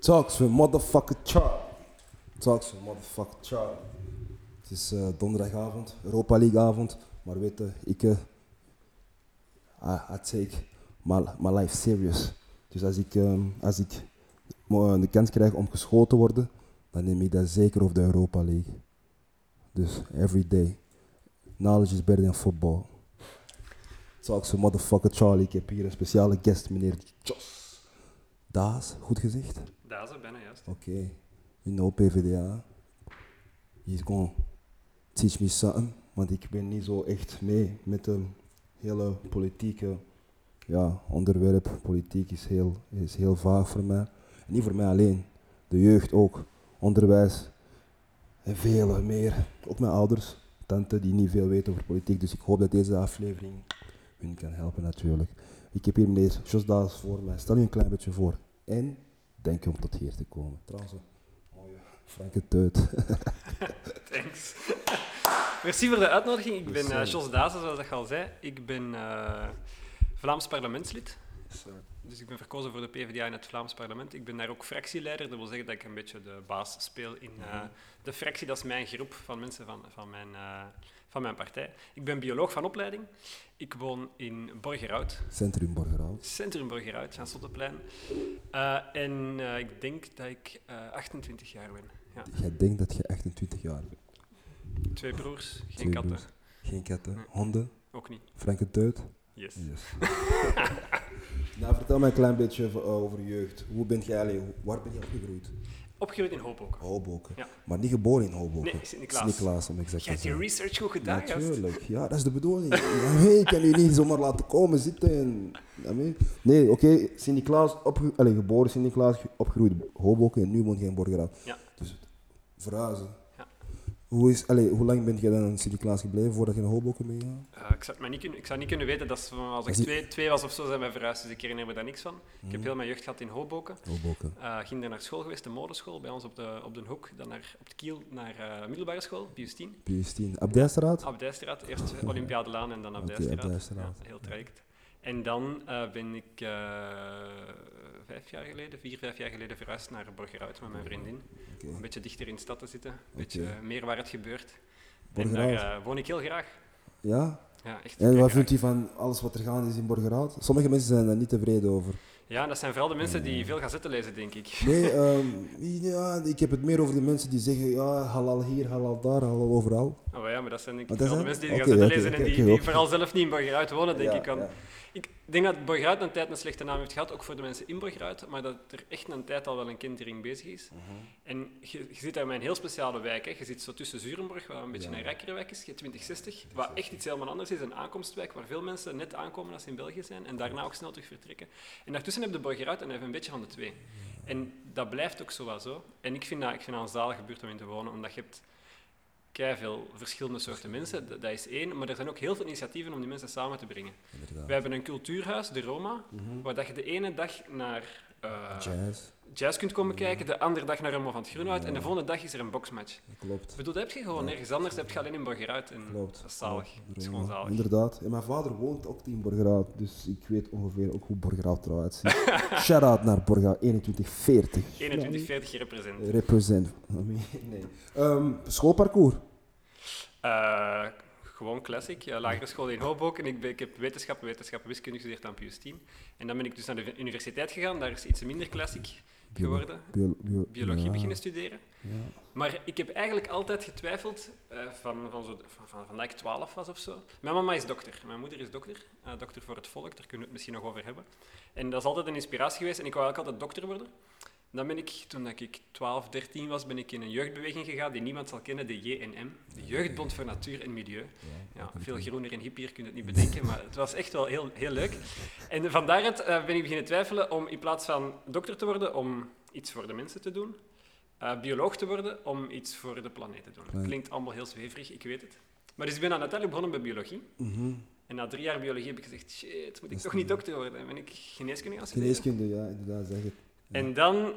Talks with motherfucker Charlie. Talks with motherfucker Charlie. Het is eh, donderdagavond, Europa League avond. Maar weet je, ik... eh, I, take my, my life serious. Dus als ik, ehm, als ik de kans krijg om geschoten te worden, dan neem ik dat zeker over de Europa League. Dus every day. Knowledge is better than football. Talks with motherfucker Charlie. Ik heb hier een speciale guest, meneer Jos. Daas, goed gezegd? Juist. Oké, you know PvdA. He's gonna teach me something, want ik ben niet zo echt mee met de hele politieke ja, onderwerp. Politiek is heel, is heel vaag voor mij. Niet voor mij alleen, de jeugd ook. Onderwijs en vele meer. Ook mijn ouders, tante die niet veel weten over politiek. Dus ik hoop dat deze aflevering hun kan helpen natuurlijk. Ik heb hier meneer Jos voor mij. Stel je een klein beetje voor. En denk je om tot hier te komen. Trouwens, een mooie franke teut. Thanks. Merci voor de uitnodiging. Ik ben Yes, eh sir. Jos Dazen, zoals ik al zei. Ik ben eh, Vlaams parlementslid. Dus ik ben verkozen voor de PvdA in het Vlaams parlement. Ik ben daar ook fractieleider. Dat wil zeggen dat ik een beetje de baas speel in eh, de fractie. Dat is mijn groep van mensen van, van, mijn, eh, van mijn partij. Ik ben bioloog van opleiding. Ik woon in Borgerhout. Centrum Borgerhout. Centrum Borgerhout, aan Sotteplein. Eh, en eh, ik denk dat ik eh, 28 jaar ben. Ja. Jij denkt dat je 28 jaar bent. Twee broers, geen Twee katten. broers. Geen katten. Nee. Honden. Ook niet. Franke teut. Yes. Yes. nou, vertel mij een klein beetje over, eh, over jeugd. Hoe ben jij, waar ben je opgegroeid? Opgegroeid in Hoboken. Hoboken. Ja. Maar niet geboren in Hoboken. Nee, Sint-Niklaas. Sint-Niklaas, om exact te hebt die zijn. research goed gedaan. Natuurlijk, ja, dat is de bedoeling. Ja, nee, ik kan u niet zomaar laten komen zitten. En, ja, nee, oké, Sint-Niklaas, opge- allee, geboren Sint-Niklaas, ge- opgegroeid in Hoboken en nu woont je in Borgerhout. Ja. Dus verhuizen. Hoe, is, allee, hoe lang ben je dan in Sint-Niklaas gebleven voordat je naar Hoboken? Eh, ik, zou het maar niet kunnen, ik zou niet kunnen weten dat als ik twee, twee was of zo zijn wij verhuisd, dus ik herinner me daar niks van. Ik heb heel mijn jeugd gehad in Hoboken. Hoboken. Eh, ging daar naar school geweest, de modeschool, bij ons op de, op de hoek. Dan naar, op de kiel naar eh, middelbare school, Pius 10. Pius Abdijstraat? Abdijstraat, eerst Olympiadelaan en dan Abdijstraat. Abdijstraat. Ja, heel traject. En dan eh, ben ik vijf jaar geleden, vier, vijf jaar geleden verhuisd naar Borgerhout met mijn vriendin. Om een beetje dichter in de stad te zitten, een beetje meer waar het gebeurt. En daar eh, woon ik heel graag. Ja? Ja, echt En wat vindt u van alles wat er gaande is in Borgerhout? Sommige mensen zijn daar niet tevreden over. Ja, dat zijn vooral de mensen die veel gazetten lezen, denk ik. Nee, ehm, ja, ik heb het meer over de mensen die zeggen, ja, halal hier, halal daar, halal overal. Oh ja, maar dat zijn denk ik de mensen die Oké, gazetten lezen en die, vooral zelf niet in Borgerhout wonen, denk Ja, ik. Ja. Ik denk dat Borgerhout een tijd een slechte naam heeft gehad, ook voor de mensen in Borgerhout, maar dat er echt een tijd al wel een kentering bezig is. Mhm. En je, je zit daar met een heel speciale wijk. Hè. Je zit zo tussen Zurenborg, wat een beetje Ja. een rijkere wijk is, je hebt 2060, wat echt iets helemaal anders is, een aankomstwijk waar veel mensen net aankomen als ze in België zijn en daarna ook snel terug vertrekken. En daartussen heb je de Borgerhout en even een beetje van de twee. En dat blijft ook zo wel zo. En ik vind dat, ik vind dat een zalige buurt om in te wonen, omdat je hebt veel verschillende soorten mensen, dat, dat is één, maar er zijn ook heel veel initiatieven om die mensen samen te brengen. Inderdaad. We hebben een cultuurhuis, de Roma, waar dat je de ene dag naar Jazz, jazz kunt komen kijken, de andere dag naar Remo van het Groenhout en de volgende dag is er een boxmatch. dat klopt. Ik bedoel, dat heb je gewoon nergens anders, heb je alleen in Borgerhout en Klopt. dat is zalig. Dat is gewoon zalig. Inderdaad. En mijn vader woont ook in Borgerhout, dus ik weet ongeveer ook hoe Borgerhout eruit ziet. Shout-out naar Borgerhout 2140. 2140 represent. Represent. Nee. Ehm, schoolparcours. Gewoon classic, ja, lagere school in Hoboken. Ik, ben, ik heb wetenschappen, wetenschappen, wiskunde gestudeerd aan 10. En dan ben ik dus naar de universiteit gegaan, daar is iets minder classic geworden. Bio- bio- Biologie ja, beginnen studeren. ja. Maar ik heb eigenlijk altijd getwijfeld, eh, van, van, zo, van, van, van dat ik 12 was of zo. Mijn mama is dokter, mijn moeder is dokter, eh, dokter voor het volk, daar kunnen we het misschien nog over hebben. En dat is altijd een inspiratie geweest en ik wou eigenlijk altijd dokter worden. Dan ben ik, toen dat ik 12, 13 was, ben ik in een jeugdbeweging gegaan die niemand zal kennen, de JNM, de Jeugdbond voor Natuur en Milieu. Ja, veel groener en hippier kun je het niet bedenken, maar het was echt wel heel, heel leuk. En van daaruit eh, ben ik beginnen twijfelen om in plaats van dokter te worden, om iets voor de mensen te doen. eh, bioloog te worden, om iets voor de planeet te doen. Klinkt allemaal heel zweverig, ik weet het. Maar dus ik ben dan uiteindelijk begonnen met biologie. Mhm. En na drie jaar biologie heb ik gezegd, shit, moet ik toch niet- dokter worden? En ben ik geneeskunde gaan studeren. Geneeskunde, ja, inderdaad, zeg het. En dan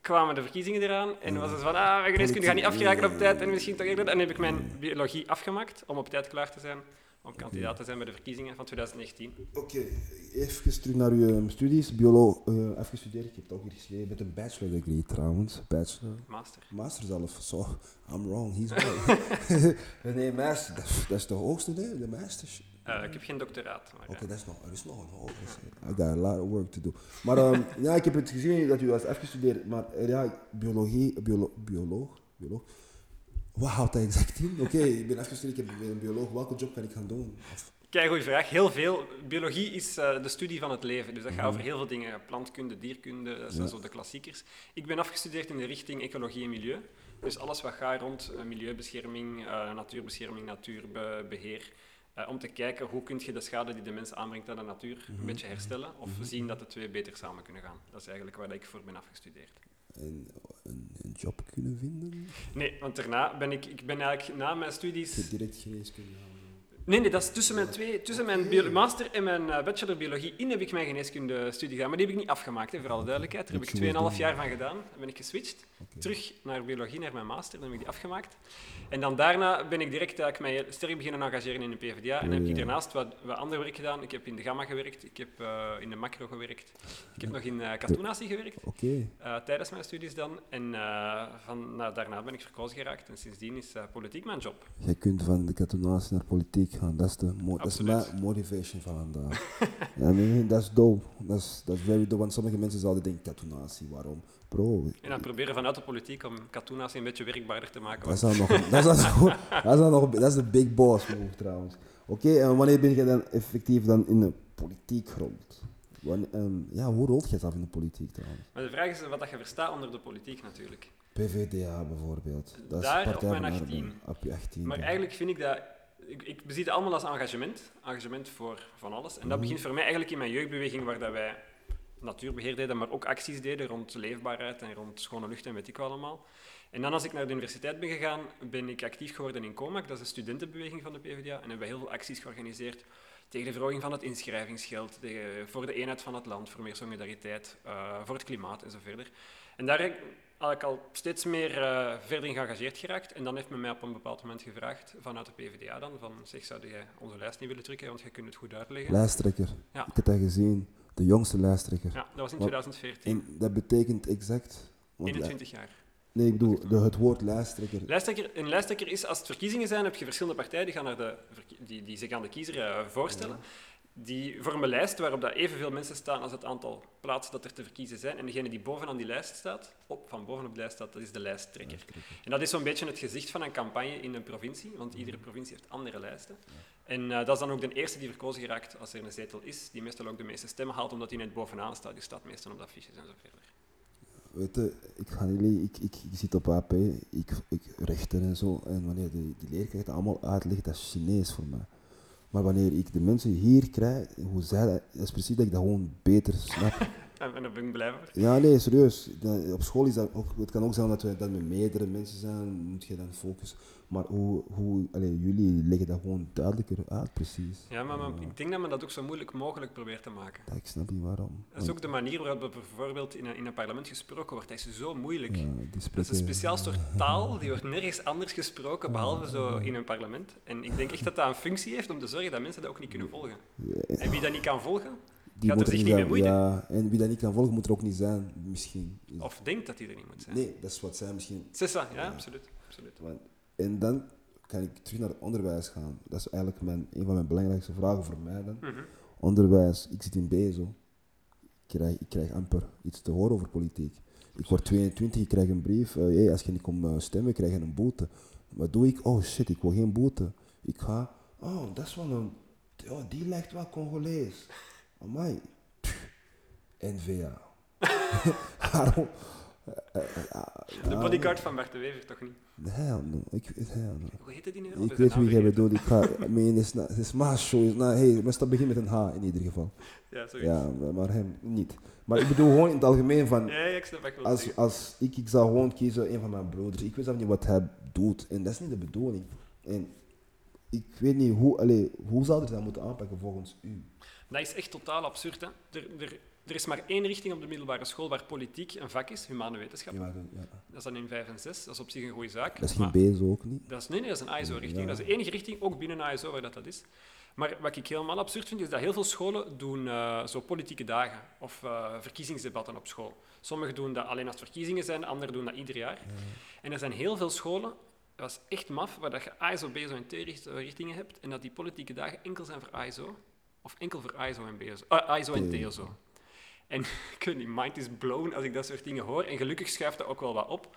kwamen de verkiezingen eraan en was het van, ah, geneeskunde gaat niet afgeraken op tijd en misschien toch eerder. En dan heb ik mijn biologie afgemaakt om op tijd klaar te zijn om kandidaat te zijn bij de verkiezingen van 2019. Oké, even terug naar uw um, studies. Bioloog, uh, even gestudeerd, ik heb het ook hier geschreven, met een bachelor degree trouwens. Bachelor. Master. Master zelf, so, I'm wrong, he's right. nee, master, dat, dat, is de hoogste, nee, de master. Uh, ik heb geen doctoraat. Oké, okay, dat is nog, er is nog een hoger. I got a lot of work to do. Maar um, ja, ik heb het gezien dat u was afgestudeerd, maar uh, ja, biologie, biolo bioloog, bioloog. Wat houdt dat exact in? Oké, okay, ik ben afgestudeerd, ik ben een bioloog, welke job kan ik gaan doen? Kijk, goede vraag. Heel veel. Biologie is uh, de studie van het leven. Dus dat gaat over heel veel dingen. Plantkunde, dierkunde, dat zijn ja. zo de klassiekers. Ik ben afgestudeerd in de richting ecologie en milieu. Dus alles wat gaat rond milieubescherming, uh, natuurbescherming, natuurbeheer. Om te kijken hoe kun je de schade die de mens aanbrengt aan de natuur mm -hmm. een beetje herstellen. Of mm -hmm. zien dat de twee beter samen kunnen gaan. Dat is eigenlijk waar ik voor ben afgestudeerd. En een, een job kunnen vinden? Nee, want daarna ben ik, ik ben eigenlijk na mijn studies... Direct geneeskunde Nee, nee, dat is tussen mijn, twee, tussen mijn master en mijn uh, bachelor biologie in heb ik mijn geneeskundestudie gedaan. Maar die heb ik niet afgemaakt, hè, voor alle duidelijkheid. Daar heb ik 2,5 jaar van gedaan. Dan ben ik geswitcht. Terug naar biologie, naar mijn master. Dan heb ik die afgemaakt. En dan daarna ben ik direct uh, mij sterk beginnen engageren in de PvdA. En heb ik daarnaast wat, wat ander werk gedaan. Ik heb in de Gamma gewerkt. Ik heb uh, in de macro gewerkt. Ik heb nog in cartoonatie gewerkt. Okay. tijdens mijn studies dan. En van, nou, daarna ben ik verkozen geraakt. En sindsdien is politiek mijn job. Jij kunt van de cartoonatie naar politiek gaan. Dat is de mo dat motivation van vandaag. I mean, dat is dope. Dat is very dope. Want sommige mensen zouden denken, cartoonatie, waarom? Bro. En dan proberen vanuit de politiek om cartoonatie een beetje werkbaarder te maken. Dat is, dan nog, dat, is dan nog, dat, is dan nog, dat is de big boss move trouwens. Oké, okay, en wanneer ben je dan effectief dan in de politiek gerold? Wanneer, um, ja, hoe rolt je zelf in de politiek trouwens? Maar de vraag is wat je verstaat onder de politiek natuurlijk. PVDA bijvoorbeeld. Dat Daar is op mijn 18. Op je 18. Maar eigenlijk vind ik dat ik, ik bezie het allemaal als engagement. Engagement voor van alles. En dat begint voor mij eigenlijk in mijn jeugdbeweging, waar dat wij natuurbeheer deden, maar ook acties deden rond leefbaarheid en rond schone lucht en weet ik wat allemaal. En dan als ik naar de universiteit ben gegaan, ben ik actief geworden in COMAC, dat is de studentenbeweging van de PvdA. En hebben we heel veel acties georganiseerd tegen de verhoging van het inschrijvingsgeld, tegen, voor de eenheid van het land, voor meer solidariteit, uh, voor het klimaat en zo verder. En daar had ik al steeds meer uh, verder in geëngageerd geraakt. En dan heeft men mij op een bepaald moment gevraagd, vanuit de PvdA dan, van zeg, zou jij onze lijst niet willen drukken, want jij kunt het goed uitleggen. Lijsttrekker. Ja. Ik heb dat gezien. De jongste lijsttrekker. Ja, dat was in 2014. En dat betekent exact... 21 jaar. Nee, ik bedoel de, het woord lijsttrekker. lijsttrekker. Een lijsttrekker is, als het verkiezingen zijn, heb je verschillende partijen die, gaan naar de, die, die zich aan de kiezer uh, voorstellen. Ja die vormen een lijst waarop dat evenveel mensen staan als het aantal plaatsen dat er te verkiezen zijn. En degene die bovenaan die lijst staat, op, van bovenop de lijst staat, dat is de lijsttrekker. En dat is zo'n beetje het gezicht van een campagne in een provincie, want iedere provincie heeft andere lijsten. En uh, dat is dan ook de eerste die verkozen geraakt als er een zetel is, die meestal ook de meeste stemmen haalt, omdat hij net bovenaan staat. Die staat meestal op de affiches en zo verder. Weet je, ik, ga jullie, ik, ik, ik zit op AP, ik, ik rechter en zo, en wanneer die, die leerkrachten allemaal uitleggen, dat is Chinees voor mij. Maar wanneer ik de mensen hier krijg, hoe zij dat, is precies dat ik dat gewoon beter snap. en voor. Ja, nee, serieus. op school is dat ook, het kan ook zijn dat we dat met meerdere mensen zijn, moet je dan focussen. Maar hoe, hoe allez, jullie leggen dat gewoon duidelijker uit, precies. Ja, maar, maar ik denk dat men dat ook zo moeilijk mogelijk probeert te maken. Ja, ik snap niet waarom. Dat is ook de manier waarop bijvoorbeeld in een, in een parlement gesproken wordt. Dat is zo moeilijk. Ja, dat is een speciaal soort taal, die wordt nergens anders gesproken, behalve zo in een parlement. En ik denk echt dat dat een functie heeft om te zorgen dat mensen dat ook niet kunnen volgen. En wie dat niet kan volgen, die gaat er zich niet mee moeien. Ja, en wie dat niet kan volgen, moet er ook niet zijn, misschien. Of denkt dat hij er niet moet zijn. Nee, dat is wat zij misschien... Sessa, ja, ja, absoluut. absoluut. Want, en dan kan ik terug naar het onderwijs gaan. Dat is eigenlijk mijn, een van mijn belangrijkste vragen voor mij dan. Mm -hmm. Onderwijs, ik zit in BEZO. Ik krijg, ik krijg amper iets te horen over politiek. Ik word 22, ik krijg een brief. Uh, hey, als je niet komt uh, stemmen, krijg je een boete. Wat doe ik? Oh shit, ik wil geen boete. Ik ga, oh, dat is wel een, oh, die lijkt wel Congolees. Amai. N-V-A. Waarom? De bodyguard van Bart de Wever, toch niet? Hell no. Ik, hell no. Hoe heet die nu? Ik weet wie jij bedoelt. Ik ga, I mean, it's not, it's macho. It's not, hey, maar dat begint met een H in ieder geval. Ja, zoiets. Ja, maar hem niet. Maar ik bedoel gewoon in het algemeen van... Ja, ik snap wel als, als ik, ik zou gewoon kiezen een van mijn broers. Ik weet zelf niet wat hij doet. En dat is niet de bedoeling. En ik weet niet hoe... Allez, hoe zou je dat moeten aanpakken volgens u? Dat is echt totaal absurd. Hè? Er, er, Er is maar één richting op de middelbare school waar politiek een vak is, humane wetenschappen. Ja, ja. Dat is dan in 5 en 6. Dat is op zich een goede zaak. Dat is geen BSO ook niet. dat is, nee, nee, dat is een ASO-richting. Ja. Dat is de enige richting, ook binnen ASO, waar dat, dat is. Maar wat ik helemaal absurd vind, is dat heel veel scholen doen eh, zo politieke dagen of eh, verkiezingsdebatten op school. Sommigen doen dat alleen als verkiezingen zijn, anderen doen dat ieder jaar. En er zijn heel veel scholen, dat is echt maf, waar dat je ASO, BSO en T-richtingen hebt en dat die politieke dagen enkel zijn voor ASO of enkel voor ASO en, BSO, eh, ASO en T. TSO. En ik weet niet, mind is blown als ik dat soort dingen hoor. En gelukkig schuift dat ook wel wat op.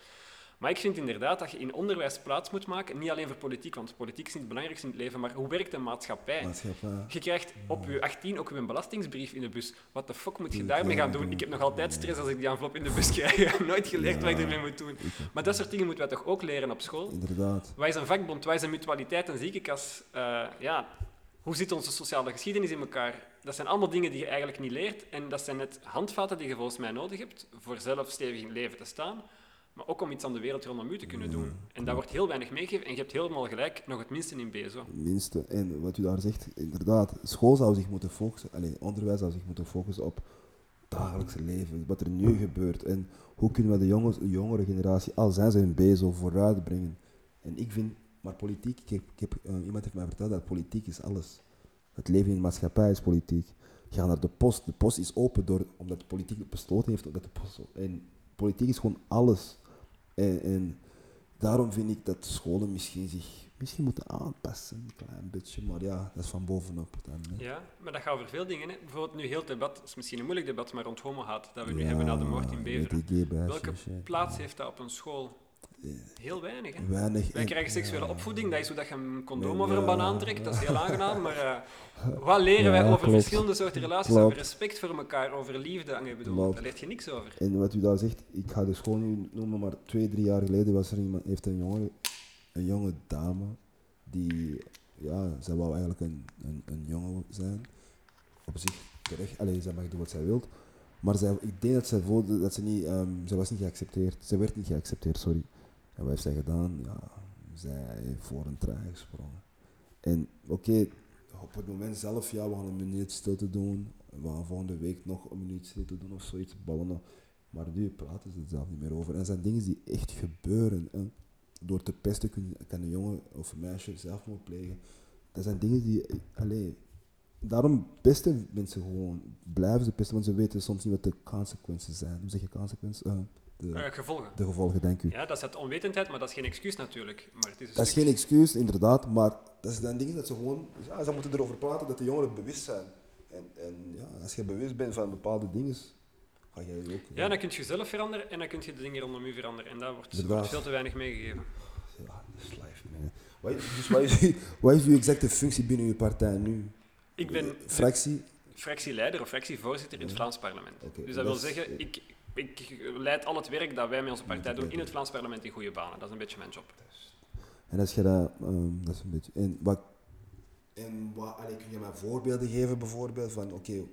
Maar ik vind inderdaad dat je in onderwijs plaats moet maken, niet alleen voor politiek, want politiek is niet het belangrijkste in het leven, maar hoe werkt een maatschappij? Maatschappij. Je krijgt op je 18 ook een belastingsbrief in de bus. Wat de fuck moet je Ja, daarmee gaan doen? Ik heb nog altijd stress als ik die envelop in de bus krijg. Ik heb nooit geleerd wat ik ermee moet doen. Maar dat soort dingen moeten wij toch ook leren op school? Inderdaad. Wij zijn vakbond, wij zijn mutualiteit en ziekenkas. Eh, ja, hoe zit onze sociale geschiedenis in elkaar? Dat zijn allemaal dingen die je eigenlijk niet leert. En dat zijn net handvaten die je volgens mij nodig hebt voor zelf stevig in het leven te staan. Maar ook om iets aan de wereld rondom u te kunnen doen. En daar wordt heel weinig meegegeven. En je hebt helemaal gelijk, nog het minste in BSO. Minste. En wat u daar zegt, inderdaad, school zou zich moeten focussen, allez, onderwijs zou zich moeten focussen op het dagelijkse leven, wat er nu gebeurt. En hoe kunnen we de, jongens, de jongere generatie, al zijn ze hun bezig, vooruit brengen. En ik vind, maar politiek, ik heb, ik heb, eh, iemand heeft mij verteld dat politiek is alles. Het leven in de maatschappij is politiek. Ga naar de post, de post is open door, omdat de politiek besloten heeft dat de post En politiek is gewoon alles. En, en daarom vind ik dat scholen misschien zich misschien moeten aanpassen, een klein beetje. Maar ja, dat is van bovenop. Dan, hè. Ja, maar dat gaat over veel dingen. Hè. Bijvoorbeeld nu heel het debat, dat is misschien een moeilijk debat, maar rond homohaat dat we nu hebben na de moord in Beveren. Welke plaats heeft dat op een school? Heel weinig. Hè. Weinig. Wij en- krijgen seksuele opvoeding, dat is hoe dat je een condoom over een banaan trekt, dat is heel aangenaam. Maar eh, wat leren wij over klopt. verschillende soorten relaties, Klopt. over respect voor elkaar, over liefde? Bedoel, Klopt. daar leert je niks over. En wat u daar zegt, ik ga de school nu noemen, maar twee, drie jaar geleden was er iemand, heeft een jonge, een jonge dame, die, ja, zij wou eigenlijk een, een, een jongen zijn. Op zich terecht, alleen zij mag doen wat zij wil. Maar zij, ik denk dat zij voelde dat ze niet, zij was niet geaccepteerd. Ze werd niet geaccepteerd, sorry. En wat heeft zij gedaan? Ja, zij voor een trein gesprongen. En oké, op het moment zelf, ja, we gaan een minuut stil te doen. We gaan volgende week nog een minuut stil te doen of zoiets, ballen. Maar nu praten ze er zelf niet meer over. En dat zijn dingen die echt gebeuren. Hè. Door te pesten kun- kan een jongen of een meisje zelfmoord plegen. Dat zijn dingen die... Allee, daarom pesten mensen gewoon. Blijven ze pesten, want ze weten soms niet wat de consequenties zijn. Hoe zeg je consequenties? Eh, de, Eh, gevolgen. de gevolgen, denk u. Ja, dat is het onwetendheid, maar dat is geen excuus natuurlijk. Maar het is een Dat is geen excuus, inderdaad, maar dat zijn dingen dat ze gewoon... Ja, ze moeten erover praten dat de jongeren bewust zijn. En, en ja, als je bewust bent van bepaalde dingen, ga jij ook... Ja, dan kun je jezelf veranderen en dan kun je de dingen rondom u veranderen. En daar wordt, veel te weinig meegegeven. Ja, dat is life, man. Wat is, dus wat is, uw- wat is uw exacte functie binnen uw partij nu? Ik ben Fractie? fractieleider of fractievoorzitter in het Vlaams parlement. Dus dat wil is- zeggen, ik, ik leid al het werk dat wij met onze partij doen in het Vlaams parlement in goede banen. Dat is een beetje mijn job. En als je dat... ehm, dat is een beetje... En wat... En wat... Allee, kun je mij voorbeelden geven, bijvoorbeeld, van oké,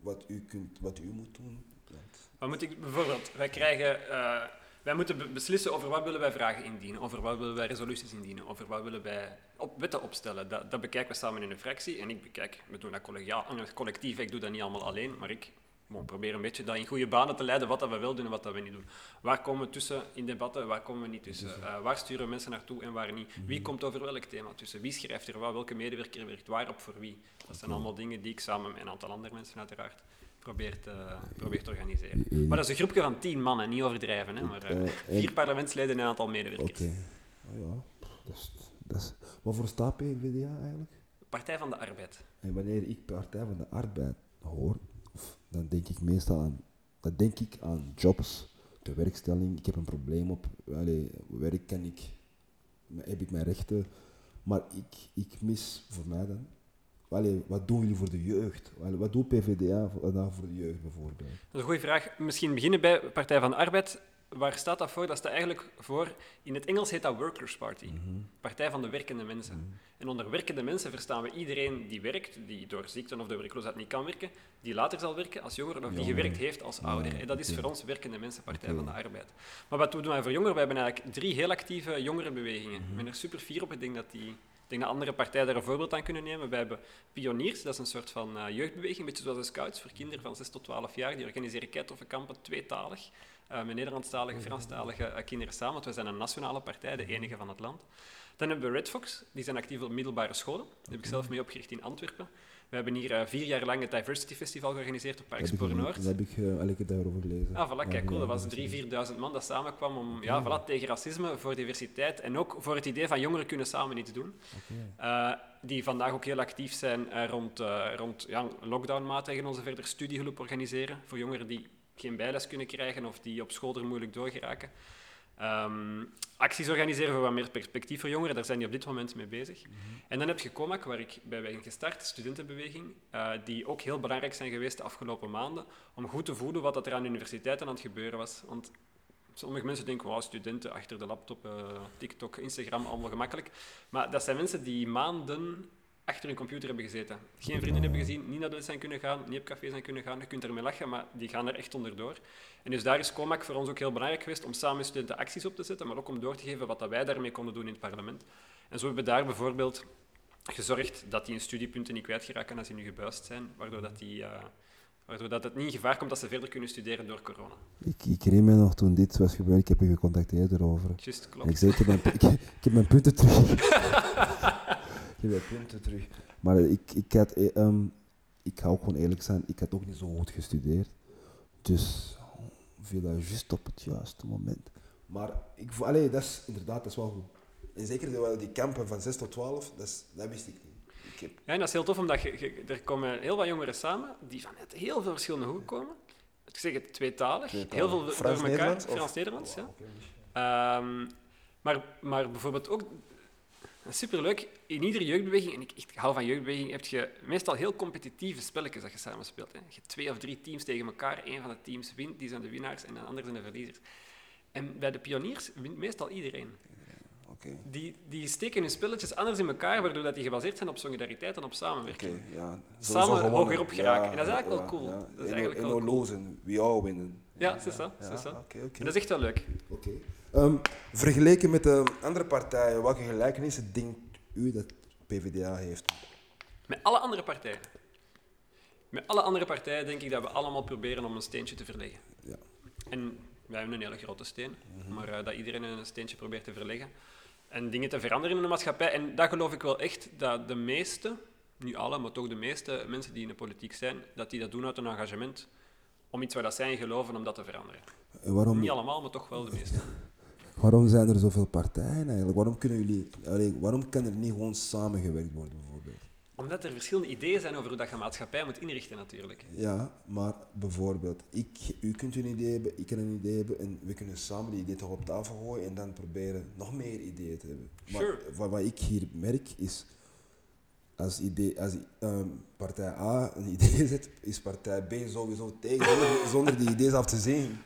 wat, u kunt, wat u moet doen? Want- Wat moet ik bijvoorbeeld? Wij krijgen... eh, wij moeten be- beslissen over wat willen wij vragen indienen, over wat willen wij resoluties indienen, over wat willen wij op, wetten opstellen. Dat, dat bekijken we samen in een fractie en ik bekijk, we doen dat collegiaal, collectief, ik doe dat niet allemaal alleen, maar ik bon, probeer een beetje dat in goede banen te leiden, wat dat we wel doen en wat dat we niet doen. Waar komen we tussen in debatten, waar komen we niet tussen? Eh, waar sturen we mensen naartoe en waar niet? Wie komt over welk thema tussen? Wie schrijft er wat? Welke medewerker werkt waarop voor wie? Dat zijn allemaal dingen die ik samen met een aantal andere mensen uiteraard probeer te, organiseren. Maar dat is een groepje van tien mannen, niet overdrijven. Hè, maar, en- vier parlementsleden en een aantal Oké. medewerkers. Oh ja, dat is, dat is... Wat voor staat PvdA eigenlijk? Partij van de Arbeid. En wanneer ik Partij van de Arbeid hoor, dan denk ik meestal aan, dan denk ik aan jobs, de werkstelling. Ik heb een probleem op allee, werk, kan ik, heb ik mijn rechten. Maar ik, ik mis voor mij dan, allee, wat doen jullie voor de jeugd? Wat doet PvdA voor, voor de jeugd bijvoorbeeld? Dat is een goede vraag. Misschien beginnen bij Partij van de Arbeid. Waar staat dat voor? Dat staat eigenlijk voor, in het Engels heet dat Workers' Party. Partij van de werkende mensen. En onder werkende mensen verstaan we iedereen die werkt, die door ziekte of door werkloosheid niet kan werken, die later zal werken als jongere of die gewerkt heeft als ouder. En dat is voor ons werkende mensen, Partij van de Arbeid. Maar wat doen wij voor jongeren? We hebben eigenlijk drie heel actieve jongerenbewegingen. Ik ben er super fier op. Ik denk dat die, denk dat andere partijen daar een voorbeeld aan kunnen nemen. We hebben Pioniers, dat is een soort van uh, jeugdbeweging, een beetje zoals de Scouts voor kinderen van 6 tot 12 jaar. Die organiseren keitoffe kampen, tweetalig, uh, met Nederlandstalige, Franstalige uh, kinderen samen, want we zijn een nationale partij, de enige van het land. Dan hebben we Red Fox, die zijn actief op middelbare scholen. Daar heb ik zelf mee opgericht in Antwerpen. We hebben hier uh, vier jaar lang het Diversity Festival georganiseerd op Park Spoor Noord. Dat heb ik uh, elke daarover gelezen. Ah, voilà, kijk, cool. Dat was 3.000, 4.000 man dat samenkwam om, ja, voilà, tegen racisme, voor diversiteit en ook voor het idee van jongeren kunnen samen iets doen. Okay. Uh, die vandaag ook heel actief zijn uh, rond, rond ja, lockdown-maatregelen, onze verder studiehulp organiseren voor jongeren die geen bijles kunnen krijgen of die op school er moeilijk doorgeraken. Um, acties organiseren voor wat meer perspectief voor jongeren, daar zijn die op dit moment mee bezig. Mm -hmm. En dan heb je COMAC, waar ik bij ben gestart, studentenbeweging, uh, die ook heel belangrijk zijn geweest de afgelopen maanden, om goed te voelen wat er aan de universiteiten aan het gebeuren was. Want sommige mensen denken, wow, studenten achter de laptop, uh, TikTok, Instagram, allemaal gemakkelijk. Maar dat zijn mensen die maanden achter hun computer hebben gezeten. Geen vrienden hebben gezien, niet naar de les zijn kunnen gaan, niet op café zijn kunnen gaan. Je kunt ermee lachen, maar die gaan er echt onderdoor. En dus daar is COMAC voor ons ook heel belangrijk geweest om samen studenten acties op te zetten, maar ook om door te geven wat dat wij daarmee konden doen in het parlement. En zo hebben we daar bijvoorbeeld gezorgd dat die hun studiepunten niet kwijtgeraken als die nu gebuist zijn, waardoor dat die... Uh, waardoor dat het niet in gevaar komt dat ze verder kunnen studeren door corona. Ik, ik herinner me nog toen dit was gebeurd, ik heb je gecontacteerd erover. Just, klopt. En ik zei, ik heb mijn, ik, ik heb mijn punten terug. ik heb mijn punten terug. Maar ik, ik, had, um, ik ga ook gewoon eerlijk zijn, ik had ook niet zo goed gestudeerd. Dus viel dat juist op het juiste moment. Maar ik, allee, dat is inderdaad dat is wel goed. En zeker die, die kampen van 6 tot 12, dat, is, dat wist ik niet. Ik heb... Ja, en dat is heel tof, omdat je, je, er komen heel wat jongeren samen die van het heel veel verschillende hoeken komen. Ik zeg het tweetalig, tweetalig. heel veel Frans, door elkaar. Nederlands, Frans-Nederlands, ja. Okay. Um, maar, maar bijvoorbeeld ook superleuk. In iedere jeugdbeweging, en ik, ik hou van jeugdbeweging, heb je meestal heel competitieve spelletjes dat je samen speelt. Hè. Je hebt twee of drie teams tegen elkaar. Eén van de teams wint, die zijn de winnaars, en de andere zijn de verliezers. En bij de pioniers wint meestal iedereen. Okay. Die, die steken hun spelletjes anders in elkaar, waardoor dat die gebaseerd zijn op solidariteit en op samenwerking. Okay, ja. Samen hoger op geraken. Ja, en dat is eigenlijk ja, wel cool. Ja. Dat is en eigenlijk en wel cool. lozen, we all winnen. Ja, is zo. Okay, okay. En dat is echt wel leuk. Oké. Um, vergeleken met de andere partijen, welke gelijkenissen denkt u dat PvdA heeft? Met alle andere partijen. Met alle andere partijen denk ik dat we allemaal proberen om een steentje te verleggen. Ja. En wij hebben een hele grote steen, maar uh, dat iedereen een steentje probeert te verleggen. En dingen te veranderen in de maatschappij. En dat geloof ik wel echt, dat de meeste, niet alle, maar toch de meeste mensen die in de politiek zijn, dat die dat doen uit een engagement om iets waar dat zij in geloven, om dat te veranderen. En waarom, Niet allemaal, maar toch wel de meeste. waarom zijn er zoveel partijen eigenlijk? Waarom, kunnen jullie, allee, waarom kan er niet gewoon samengewerkt worden bijvoorbeeld? Omdat er verschillende ideeën zijn over hoe dat je maatschappij moet inrichten natuurlijk. Ja, maar bijvoorbeeld, ik, u kunt een idee hebben, ik kan een idee hebben en we kunnen samen die idee toch op tafel gooien en dan proberen nog meer ideeën te hebben. Maar Sure. wat, wat ik hier merk is, als, idee, als um, partij A een idee zet, is partij B sowieso tegen, zonder die ideeën af te zien.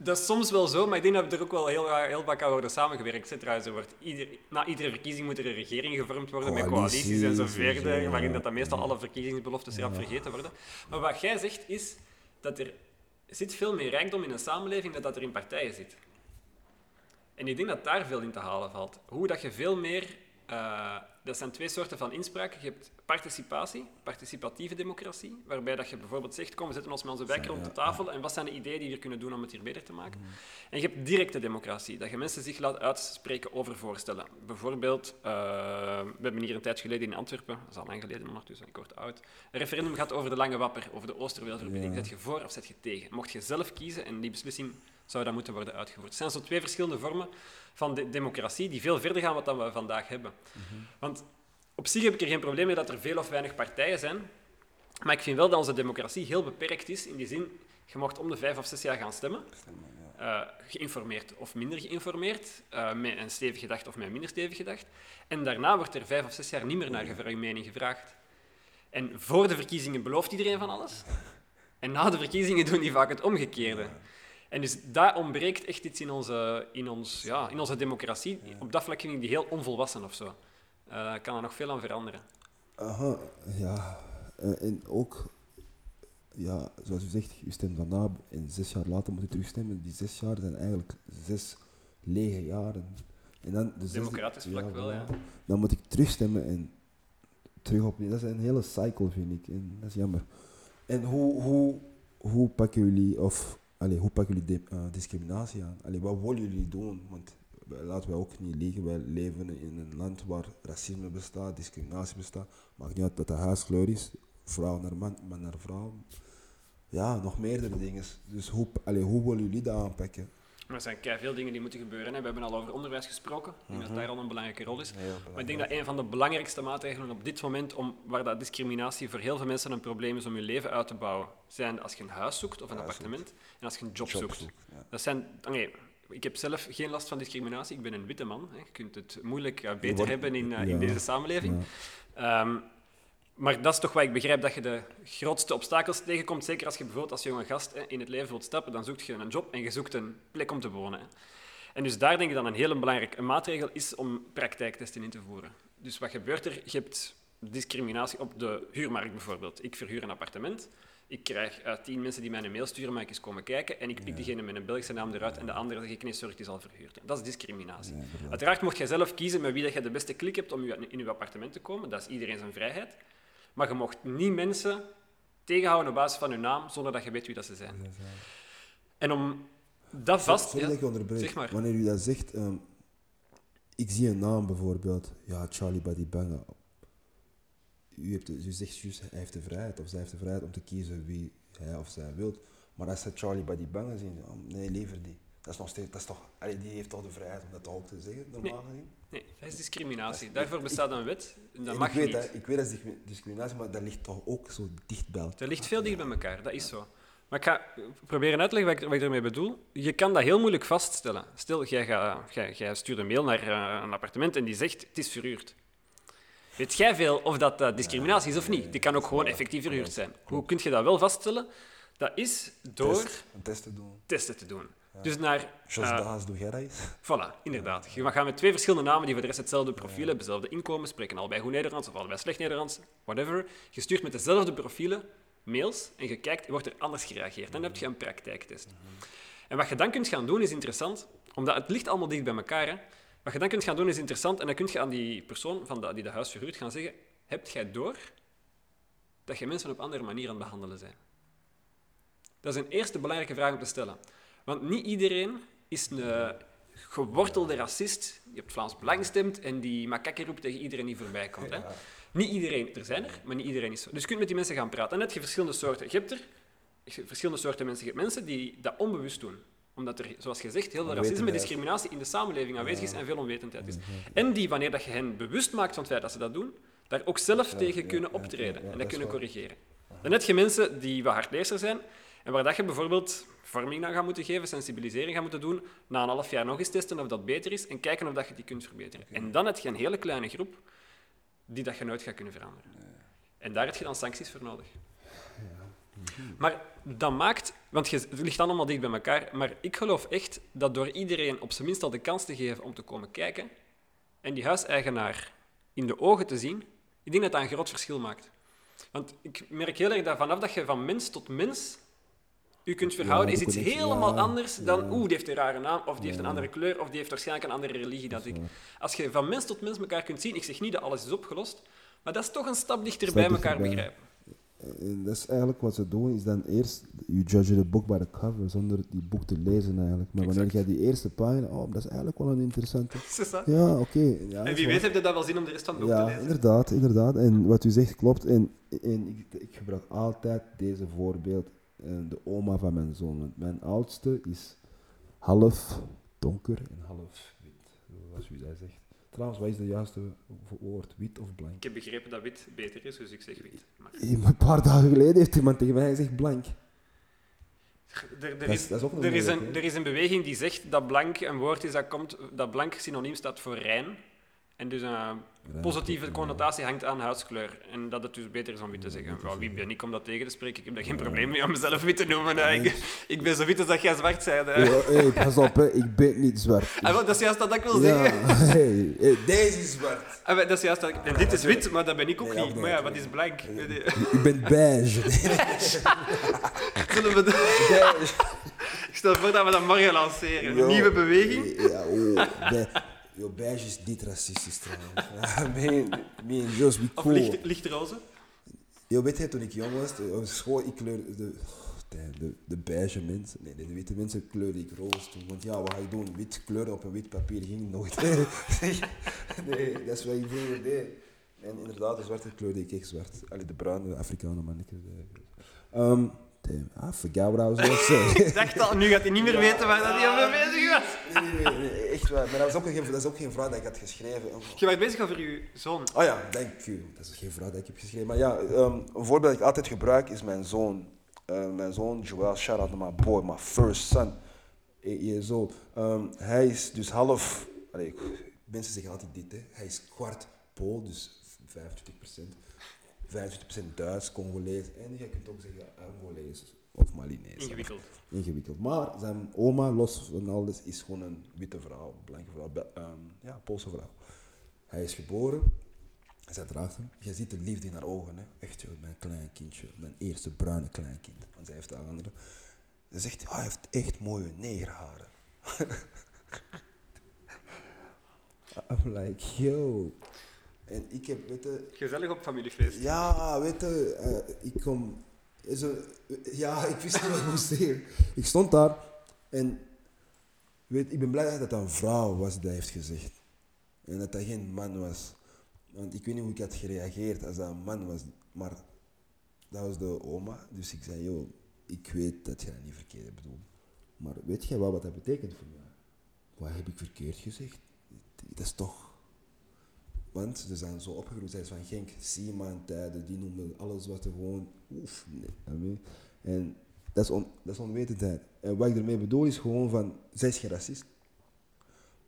Dat is soms wel zo, maar ik denk dat we er ook wel heel, heel vaak aan worden samengewerkt. Hè. Trouwens, er wordt ieder, na iedere verkiezing moet er een regering gevormd worden met Coalities en zo verder, waarin dat, dat meestal alle verkiezingsbeloftes erop vergeten worden. Maar wat jij zegt is dat er zit veel meer rijkdom in een samenleving dan dat er in partijen zit. En ik denk dat daar veel in te halen valt. Hoe dat je veel meer... eh, dat zijn twee soorten van inspraak. Je hebt participatie, participatieve democratie, waarbij dat je bijvoorbeeld zegt, kom, we zetten ons met onze wijk rond de tafel en wat zijn de ideeën die we hier kunnen doen om het hier beter te maken. En je hebt directe democratie, dat je mensen zich laat uitspreken over voorstellen. Bijvoorbeeld, eh, we hebben hier een tijd geleden in Antwerpen, dat is al lang geleden ondertussen, ik word oud, een referendum gehad over de Lange Wapper, over de Oosterweelverbinding. Ja. Zet je voor of zet je tegen? Mocht je zelf kiezen en die beslissing zou dan moeten worden uitgevoerd. Het zijn zo twee verschillende vormen van de democratie die veel verder gaan wat dan we vandaag hebben. Want op zich heb ik er geen probleem mee dat er veel of weinig partijen zijn. Maar ik vind wel dat onze democratie heel beperkt is. In die zin, je mocht om de vijf of zes jaar gaan stemmen. Eh, geïnformeerd of minder geïnformeerd. eh, met een stevig gedacht of met een minder stevig gedacht. En daarna wordt er vijf of zes jaar niet meer naar je mening gevraagd. En voor de verkiezingen belooft iedereen van alles. En na de verkiezingen doen die vaak het omgekeerde. En dus daar ontbreekt echt iets in onze, in ons, ja, in onze democratie. Op dat vlak vind ik die heel onvolwassen of zo. Eh kan er nog veel aan veranderen. Aha, ja. Eh, en ook, ja, zoals u zegt, u stemt vandaag en zes jaar later moet u terugstemmen. Die zes jaar zijn eigenlijk zes lege jaren. En dan, de- Democratisch vlak wel, ja. Dan moet ik terugstemmen en terug opnieuw. Dat is een hele cycle, vind ik. En dat is jammer. En hoe, hoe, hoe pakken jullie, of allee, hoe pakken jullie eh, discriminatie aan? Allee, wat willen jullie doen? Want wij- laten we ook niet liegen, wij leven in een land waar racisme bestaat, discriminatie bestaat. Maakt niet uit dat de huiskleur is, vrouw naar man, man naar vrouw. Ja, nog meerdere dingen. Dus hoe, allee, hoe willen jullie dat aanpakken? Maar er zijn veel dingen die moeten gebeuren. Hè. We hebben al over onderwijs gesproken. Ik denk dat daar al een belangrijke rol is. Maar ik denk dat een van de belangrijkste maatregelen op dit moment, om, waar dat discriminatie voor heel veel mensen een probleem is om je leven uit te bouwen, zijn als je een huis zoekt of een Huis appartement en als je een job, Job zoekt. zoekt, ja. Dat zijn, nee, ik heb zelf geen last van discriminatie. Ik ben een witte man. Hè. Je kunt het moeilijk beter hebben in, eh, in ja. deze samenleving. Ja. Ehm, maar dat is toch wat ik begrijp, dat je de grootste obstakels tegenkomt. Zeker als je bijvoorbeeld als jonge gast hè, in het leven wilt stappen, dan zoek je een job en je zoekt een plek om te wonen. Hè. En dus daar denk ik dat een hele belangrijke maatregel is om praktijktesten in te voeren. Dus wat gebeurt er? Je hebt discriminatie op de huurmarkt bijvoorbeeld. Ik verhuur een appartement. Ik krijg uit tien mensen die mij een mail sturen, mag ik eens komen kijken. En ik pik diegene met een Belgische naam eruit en de andere zeg ik, nee, sorry, het is al verhuurd. Dat is discriminatie. Ja. Uiteraard mocht jij zelf kiezen met wie dat je de beste klik hebt om in je appartement te komen. Dat is iedereen zijn vrijheid. Maar je mocht niet mensen tegenhouden op basis van hun naam, zonder dat je weet wie dat ze zijn. En om dat vast... Sorry ja, dat ik onderbreek. zeg maar. Wanneer u dat zegt, ehm, ik zie een naam bijvoorbeeld, ja, Charlie Badibanga. U, hebt, u zegt juist, hij heeft de vrijheid, of zij heeft de vrijheid om te kiezen wie hij of zij wilt. Maar als ze Charlie Badibanga zien, oh, nee, liever die. Dat is nog steeds, dat is toch, allee, die heeft toch de vrijheid om dat ook te zeggen, normaal gezien? Nee, dat is discriminatie. Dat is- Daarvoor bestaat een wet. En dat En mag ik weet niet. Dat, ik weet dat is discri- discriminatie, maar dat ligt toch ook zo dicht bij elkaar. Dat ligt veel dichter bij elkaar, dat is zo. Maar ik ga proberen uit te leggen wat ik, wat ik ermee bedoel. Je kan dat heel moeilijk vaststellen. Stel, jij, gaat- jij, jij stuurt een mail naar eh, een appartement en die zegt het is verhuurd. Weet jij veel of dat eh, discriminatie is of niet? Die kan ook gewoon effectief verhuurd zijn. Hoe kun je dat wel vaststellen? Dat is door Test, doen. testen te doen. Dus naar... Jos eh, Daas, doe jij dat eens? Voilà, inderdaad. Je gaan met twee verschillende namen die voor de rest hetzelfde profiel hebben, hetzelfde inkomen, spreken allebei goed Nederlands of allebei slecht Nederlands, whatever. Je stuurt met dezelfde profielen mails en je kijkt, wordt er anders gereageerd. Dan heb je een praktijktest. En wat je dan kunt gaan doen is interessant, omdat het ligt allemaal dicht bij elkaar. Hè. Wat je dan kunt gaan doen is interessant en dan kun je aan die persoon van de, die de huis verhuurt gaan zeggen, heb jij door dat je mensen op andere manier aan het behandelen bent? Dat is een eerste belangrijke vraag om te stellen. Want niet iedereen is een gewortelde racist op het Vlaams Belang stemt en die makakke roept tegen iedereen die voorbij komt. Hè? Niet iedereen, er zijn er, maar niet iedereen is zo. Dus je kunt met die mensen gaan praten. En net je verschillende soorten. Je hebt er je hebt verschillende soorten mensen. Je hebt mensen die dat onbewust doen omdat er, zoals gezegd, heel veel racisme en discriminatie in de samenleving aanwezig is en veel onwetendheid is. En die, wanneer dat je hen bewust maakt van het feit dat ze dat doen, daar ook zelf tegen ja, kunnen optreden en dat kunnen corrigeren. Dan heb je mensen die wat hardlezer zijn en waar dat je bijvoorbeeld vorming aan gaat moeten geven, sensibilisering gaat moeten doen, na een half jaar nog eens testen of dat beter is en kijken of dat je die kunt verbeteren. En dan heb je een hele kleine groep die dat je nooit gaat kunnen veranderen. En daar heb je dan sancties voor nodig. Maar dat maakt, want je, het ligt allemaal dicht bij elkaar, maar ik geloof echt dat door iedereen op zijn minst al de kans te geven om te komen kijken en die huiseigenaar in de ogen te zien, ik denk dat dat een groot verschil maakt. Want ik merk heel erg dat vanaf dat je van mens tot mens je kunt verhouden, is iets helemaal ja, anders dan ja. oeh, die heeft een rare naam, of die heeft een andere kleur, of die heeft waarschijnlijk een andere religie dan ik. Als je van mens tot mens elkaar kunt zien, ik zeg niet dat alles is opgelost, maar dat is toch een stap dichter Stap bij elkaar begrijpen. En dat is eigenlijk wat ze doen, is dan eerst, you judge the book by the cover, zonder die boek te lezen eigenlijk. Maar wanneer jij die eerste pagina, oh, dat is eigenlijk wel een interessante. Ja, oké. ja, En wie weet heeft je dat wel zin om de rest van het boek te Ja, lezen. inderdaad, inderdaad. En wat u zegt klopt. En, en ik, ik gebruik altijd deze voorbeeld. Eh, de oma van mijn zoon. Want mijn oudste is half donker en half wit, zoals u dat zegt. Trouwens, wat is de juiste wo- woord? Wit of blank? Ik heb begrepen dat wit beter is, dus ik zeg wit. Maar Eh, Een paar dagen geleden heeft iemand tegen mij gezegd blank. er, er, Dat is, is- dat is ook nog er, is moeilijk, een, er is een beweging die zegt dat blank een woord is dat, komt, dat blank synoniem staat voor rein. En dus een positieve connotatie hangt aan huidskleur. En dat het dus beter is om wit te zeggen. Wel, wie ben ik om dat tegen te spreken? Ik heb daar geen probleem mee om mezelf wit te noemen. Ik, ik ben zo wit als dat jij zwart bent. hè. Ja, hey, pas op, hè. ik ben niet zwart. Ah, dat is juist dat ik wil Ja, zeggen. hey, hey, deze is zwart. Ah, wel, dat is juist dat ik- en dit is wit, maar dat ben ik ook Nee, niet. Maar ja, wat is blank? Ik ben beige. Zullen we de- Ik stel voor dat we dat morgen lanceren. Een nieuwe beweging. Ja, oh, Yo, beige is niet racistisch trouwens. Me, me wie Of cool. licht, lichtroze? Yo, weet je, toen ik jong was, op school, ik kleurde de, de, de, beige mensen, nee, de witte mensen kleurde ik roze toen. Want ja, wat ga ik doen? Wit kleuren op een wit papier ging nooit. nee, dat is wat ik vroeger deed. En inderdaad, de zwarte kleurde ik echt zwart. Allee, de bruine, de Afrikanen, man. Ik, um, damn, I forgot what I was going to say. Ik dacht al, nu gaat hij niet meer weten waar dat hij over bezig was. nee, nee, nee, nee, echt waar. Maar dat, was ook geen, dat is ook geen vraag dat ik had geschreven. Je was bezig over je zoon. Oh ja, thank you. Dat is geen vraag dat ik heb geschreven. Maar ja, um, een voorbeeld dat ik altijd gebruik is mijn zoon. Uh, mijn zoon Joel, shout out to my boy, my first son. Years old. Um, hij is dus half... Allee, mensen zeggen altijd dit, hè. Hij is kwart Pool, dus 25%. 25% Duits, Congolees en je kunt ook zeggen Angolees of Malinees. Ingewikkeld. Ingewikkeld. Maar zijn oma, los van alles, is gewoon een witte vrouw, blanke vrouw, um, ja, Poolse vrouw. Hij is geboren, zij draagt hem. Je ziet de liefde in haar ogen. Hè. Echt, joh, mijn klein kindje, mijn eerste bruine kleinkind. Want zij heeft haar andere. Ze zegt, oh, hij heeft echt mooie negerharen. I'm like, yo. En ik heb, weet je... Gezellig op familiefeest. Ja, weet je, uh, ik kom... Zo, ja, ik wist niet wat ik moest. Ik stond daar en weet, ik ben blij dat het een vrouw was die heeft gezegd. En dat dat geen man was. Want ik weet niet hoe ik had gereageerd als dat een man was. Maar dat was de oma. Dus ik zei, joh, ik weet dat je dat niet verkeerd hebt bedoeld. Maar weet jij wel wat dat betekent voor mij? Wat heb ik verkeerd gezegd? Dat is toch want ze zijn zo opgegroeid, zij is van Genk, Sieman tijden, die noemen alles wat er gewoon, oef, nee. En dat is, on, dat is onwetendheid. En wat ik ermee bedoel is gewoon van, zij is geen racist.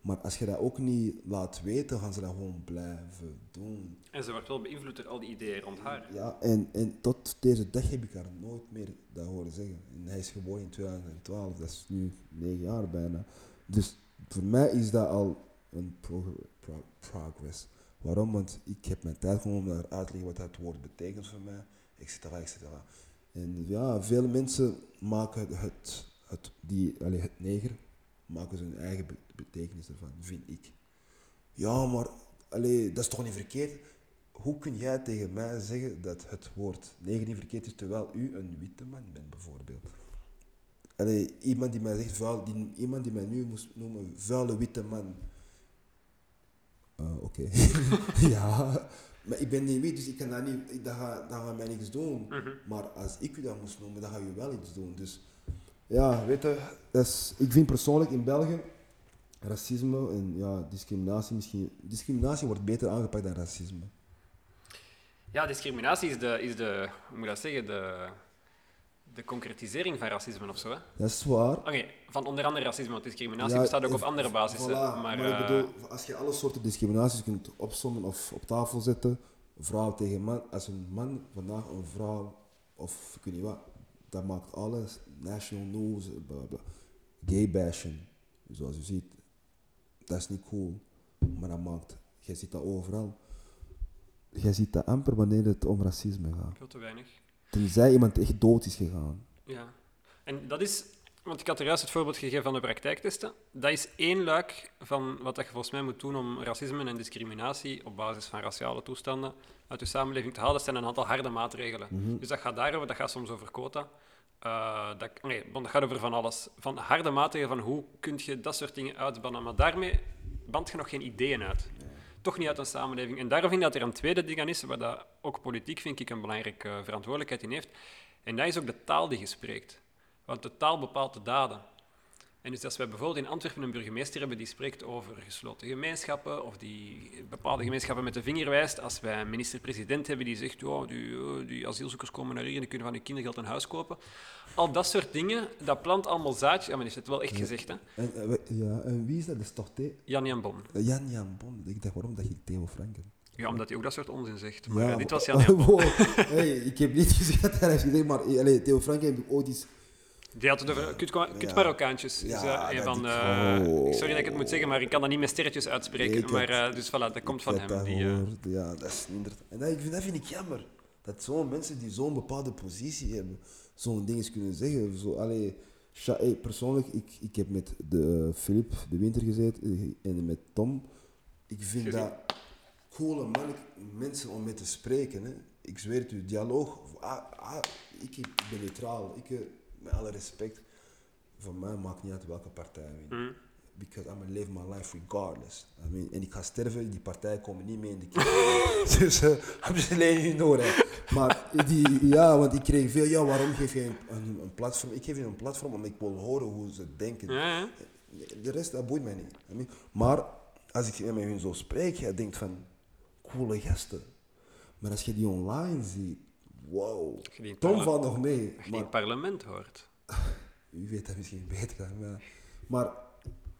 Maar als je dat ook niet laat weten, gaan ze dat gewoon blijven doen. En ze wordt wel beïnvloed door al die ideeën rond haar. Ja, en, en tot deze dag heb ik haar nooit meer dat horen zeggen. En hij is geboren in 2012, dat is nu negen jaar bijna. Dus voor mij is dat al een pro, pro, progress. Waarom? Want ik heb mijn tijd genomen om daar uit te leggen wat dat woord betekent voor mij, etc. etc. En ja, veel mensen maken het, het, die, allez, het neger, maken ze hun eigen betekenis ervan, vind ik. Ja, maar allez, dat is toch niet verkeerd? Hoe kun jij tegen mij zeggen dat het woord neger niet verkeerd is, terwijl u een witte man bent, bijvoorbeeld? Allee, iemand die mij zegt, vuil, die, iemand die mij nu moest noemen, vuile witte man, uh, Oké. Okay. ja, maar ik ben niet wit, dus ik kan dat niet, dat gaat, dat gaat mij niks doen. Mm -hmm. Maar als ik u dat moest noemen, dan ga je wel iets doen. Dus ja, weet je, dat is, ik vind persoonlijk in België racisme en ja, discriminatie misschien. Discriminatie wordt beter aangepakt dan racisme. Ja, discriminatie is de, is de hoe moet ik dat zeggen, de, de concretisering van racisme of zo. Hè? Dat is waar. Oké, okay, van onder andere racisme, want discriminatie ja, bestaat ook op andere basissen. Voilà, maar, maar ik bedoel, als je alle soorten discriminaties kunt opzommen of op tafel zetten, vrouw tegen man, als een man vandaag een vrouw, of ik weet niet wat, dat maakt alles, national news, bla bla. Gay bashing, zoals je ziet, dat is niet cool, maar dat maakt, je ziet dat overal. Je ziet dat amper wanneer het om racisme gaat. Veel te weinig. Tenzij iemand echt dood is gegaan. Ja, en dat is, want ik had er juist het voorbeeld gegeven van de praktijktesten. Dat is één luik van wat je volgens mij moet doen om racisme en discriminatie op basis van raciale toestanden uit je samenleving te halen. Dat zijn een aantal harde maatregelen. Mm -hmm. Dus dat gaat daarover, dat gaat soms over quota. Uh, dat, nee, dat gaat over van alles. Van harde maatregelen van hoe kun je dat soort dingen uitbannen. Maar daarmee band je nog geen ideeën uit. Nee toch niet uit een samenleving. En daarom vind ik dat er een tweede ding aan is, waar dat ook politiek vind ik een belangrijke uh, verantwoordelijkheid in heeft. En dat is ook de taal die je spreekt. Want de taal bepaalt de daden. En dus als wij bijvoorbeeld in Antwerpen een burgemeester hebben die spreekt over gesloten gemeenschappen, of die bepaalde gemeenschappen met de vinger wijst, als wij een minister-president hebben die zegt, oh, die, die, asielzoekers komen naar hier en die kunnen van hun kindergeld een huis kopen. Al dat soort dingen, dat plant allemaal zaadjes. Ja, maar is het wel echt gezegd, hè? En, ja, en wie is dat? Dat is toch? Jan Jan Bon. Uh, Jan Jan Bon. Ik dacht, waarom dat je Theo Franken? Ja, omdat hij ook dat soort onzin zegt. Maar ja, dit was Jan Jan Bon. Wow. hey, ik heb niet gezegd dat hij heeft gezegd, maar allez, Theo Franken heeft ooit iets... Die had het over kut, kut Marokkaantjes. Ja, uh, een van, uh, sorry dat ik het moet zeggen, maar ik kan dat niet met sterretjes uitspreken. Maar, uh, dus voilà, dat komt van hem. Dat die, Ja, dat is inderdaad. En dat, ik vind, dat vind ik jammer. Dat zo'n mensen die zo'n bepaalde positie hebben, zo'n dingen kunnen zeggen. Zo, allee, hey, persoonlijk, ik, ik heb met de, Philip de Winter gezeten en met Tom ik vind dat coole man, mensen om mee te spreken. Hè. Ik zweer het u, dialoog. Ah, ah, ik, ik ben neutraal. Ik, eh, met alle respect, voor mij maakt niet uit welke partij wint. Mm. Because I'm gonna live my life regardless. I mean, en ik ga sterven, die partijen komen niet mee in de kiezer. dus uh, hebben ze alleen niet nodig. Maar die, ja, want ik kreeg veel, ja, waarom geef je een, een, een platform? Ik geef je een platform omdat ik wil horen hoe ze denken. Ja. De rest, dat boeit mij niet. I mean, maar als ik met hun zo spreek, je denkt van, coole gasten. Maar als je die online ziet, wow. Tom valt nog mee. Als je Maar het parlement hoort. u weet dat misschien beter dan mij. Maar,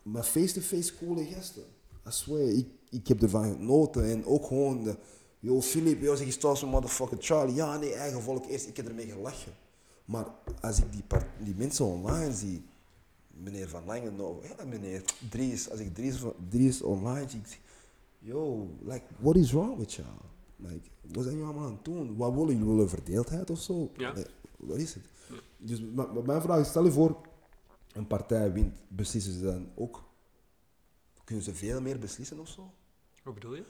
maar face-to-face coole gasten. I swear, ik, ik heb ervan genoten. En ook gewoon de... Yo, Philip, yo, zeg je trouwens een motherfucker Charlie. Ja, nee, eigen volk eerst. Ik heb ermee gelachen. Maar als ik die, part- die mensen online zie... Meneer Van Langen, nou, ja, meneer Dries. Als ik Dries, van- Dries online zie, ik zeg, Yo, like, what is wrong with y'all? Like, wat zijn jullie allemaal aan het doen? Wat willen jullie? Willen verdeeldheid of zo? Ja. Like, wat is het? Dus mijn vraag is, stel je voor, een partij wint, beslissen ze dan ook? Kunnen ze veel meer beslissen of zo? Hoe bedoel je?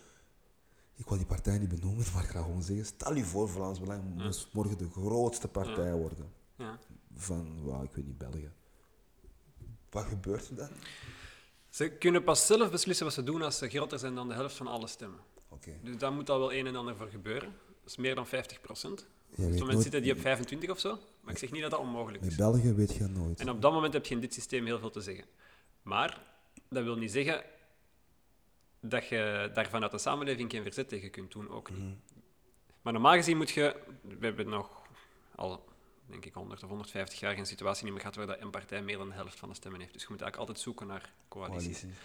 Ik wil die partij niet benoemen, maar ik ga gewoon zeggen, stel je voor, Vlaams Belang moest morgen de grootste partij worden Ja. van, wauw, ik weet niet, België. Wat gebeurt er dan? Ze kunnen pas zelf beslissen wat ze doen als ze groter zijn dan de helft van alle stemmen. Oké. Dus daar moet al wel een en ander voor gebeuren. Dat is meer dan 50 procent. Op het moment zitten die op 25 of zo. Maar ik zeg niet dat dat onmogelijk is. België weet je nooit. En op dat moment heb je in dit systeem heel veel te zeggen. Maar dat wil niet zeggen dat je daar vanuit de samenleving geen verzet tegen kunt doen, ook niet. Maar normaal gezien moet je... We hebben nog al, denk ik, 100 of 150 jaar geen situatie niet meer gehad waar dat een partij meer dan de helft van de stemmen heeft. Dus je moet eigenlijk altijd zoeken naar coalities. Coalitie.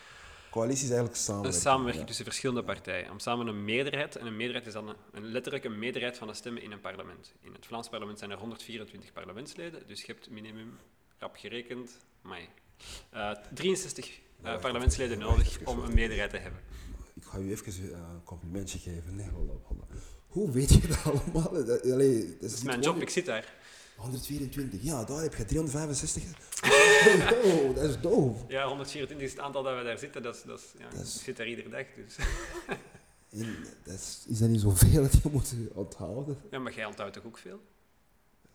Coalitie is eigenlijk Een samenwerking. samenwerking ja. tussen verschillende partijen. Om samen een meerderheid, en een meerderheid is dan een, een letterlijk een meerderheid van de stemmen in een parlement. In het Vlaams parlement zijn er 124 parlementsleden, dus je hebt minimum, rap gerekend, amai, eh 63 eh, parlementsleden nodig om een meerderheid te hebben. Ik ga u even eh, een complimentje geven. Nee. Hoe weet je dat allemaal? Allee, dat Dat is mijn job, ik zit daar. 124, ja, daar heb je 365. oh, dat is doof. Ja, 124 is het aantal dat we daar zitten, dat is, dat is, ja, Dat is- ik zit daar iedere dag. Dus. En dat is, is dat niet zoveel dat je moet onthouden? Ja, maar jij onthoudt toch ook veel?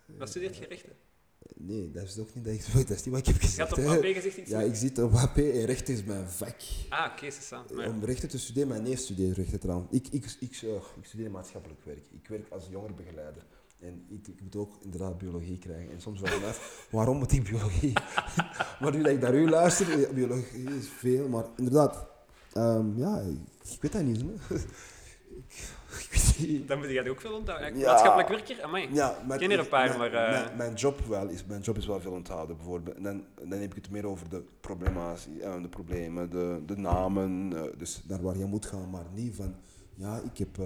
Wat studeert je rechten? Nee, dat is toch niet dat ik, dat is niet wat ik heb Je gezegd. had op. AP gezegd iets? Ja, ik zit op HP en rechten is mijn vak. Ah, oké. Maar ja. Om rechten te studeren, mijn neef studeert rechten trouwens. Ik, ik, ik, eh, ik studeer maatschappelijk werk. Ik werk als jongerenbegeleider. En ik, ik moet ook inderdaad biologie krijgen. En soms vraag ik me af, waarom moet ik biologie? maar nu dat ik naar u luister, biologie is veel. Maar inderdaad, ehm, ja, ik, weet dat niet. Hè. Dan moet je dat ook veel onthouden. Ja. Maatschappelijk werker? Amai. Ja, maar ken er een paar, mijn, maar, eh, Mijn, mijn job wel is, mijn job is wel veel onthouden, bijvoorbeeld. En dan, dan heb ik het meer over de problematie, eh, de problemen, de, de namen. eh, dus naar waar je moet gaan, maar niet van... Ja, ik heb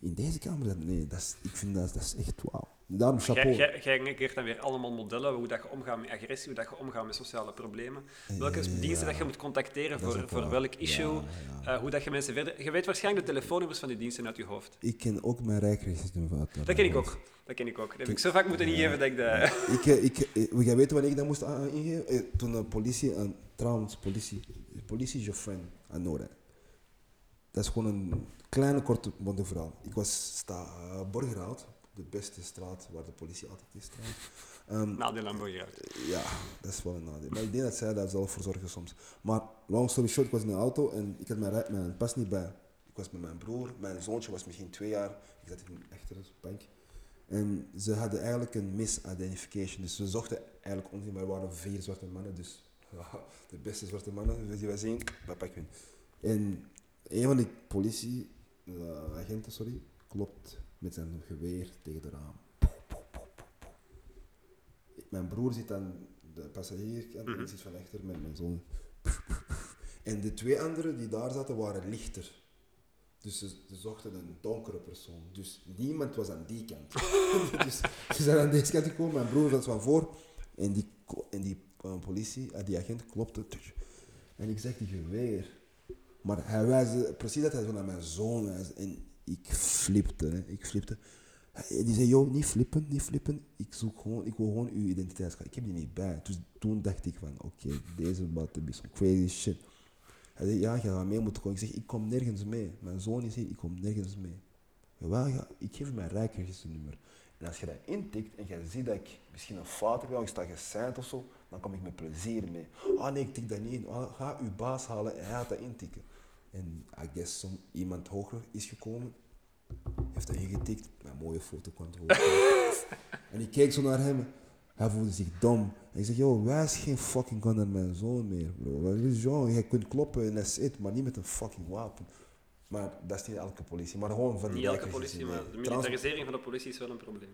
in deze kamer... dat- Nee, dat is, ik vind dat, dat is echt wauw. Daarom chapeau. Jij, jij, dan weer allemaal modellen, hoe dat je omgaat met agressie, hoe dat je omgaat met sociale problemen, welke Ja. diensten dat je moet contacteren voor, voor waar. welk issue, Ja, ja. eh, hoe dat je mensen verder... Je weet waarschijnlijk de telefoonnummers van die diensten uit je hoofd. Ik ken ook mijn van Dat ken ik ook. Dat ken ik ook. Dat heb ik zo vaak moeten ingeven dat ik dat... Ik, eh, ik, eh, jij weet wanneer ik dat moest ingeven? Eh, Toen de politie, en trouwens, politie, politie is je friend aan Noord. hè. Dat is gewoon een kleine, korte, bonte verhaal. Ik was sta, uh, Borgerhout, de beste straat waar de politie altijd is. Ehm, Nadeel aan Borgerhout. ja, dat is wel een nadeel. Maar ik denk dat zij daar zelf voor zorgen soms. Maar long story short, ik was in een auto en ik had mijn, mijn pas niet bij. Ik was met mijn broer, mijn zoontje was misschien twee jaar. Ik zat in achter de bank. En ze hadden eigenlijk een misidentification. Dus ze zochten eigenlijk ons niet, maar er waren vier zwarte mannen. Dus ja, de beste zwarte mannen die wij zien, dat pakken we. En een van die politieagenten, sorry, klopt met zijn geweer tegen de raam. Mijn broer zit aan de passagierkant en ik zit van achter met mijn zoon. En de twee anderen die daar zaten waren lichter. Dus ze, ze zochten een donkere persoon. Dus niemand was aan die kant. dus ze zijn aan deze kant gekomen, mijn broer was van voor. En die, en die eh, politie, eh, die agent klopte. En ik zeg die geweer. Maar hij wijze precies dat hij zo naar mijn zoon wijze. En ik flipte, hè. ik flipte. Die zei, joh, niet flippen, niet flippen. Ik zoek gewoon, ik wil gewoon uw identiteitskaart. Ik heb die niet bij. Dus toen dacht ik van, oké, deze wat is some crazy shit. Hij zei, ja, je gaat mee moeten komen. Ik zeg, ik kom nergens mee. Mijn zoon is hier, ik kom nergens mee. Ja, ik geef mijn rijkregisternummer. En als je dat intikt en je ziet dat ik misschien een fout heb, of ik sta gesigned of zo, dan kom ik met plezier mee. Ah nee, ik tik dat niet in. Ah, ga uw baas halen en hij gaat dat intikken. En I guess some, iemand hoger is gekomen, heeft dat ingetikt. Mijn mooie foto kwam hoger. en ik keek zo naar hem. Hij voelde zich dom. En ik zeg, joh, wijs geen fucking gun naar mijn zoon meer, bro. Wat is Jean? Je kunt kloppen en dat is it, maar niet met een fucking wapen. Maar dat is niet elke politie, maar gewoon van Niet elke politie, maar de Trouwens, militarisering van de politie is wel een probleem.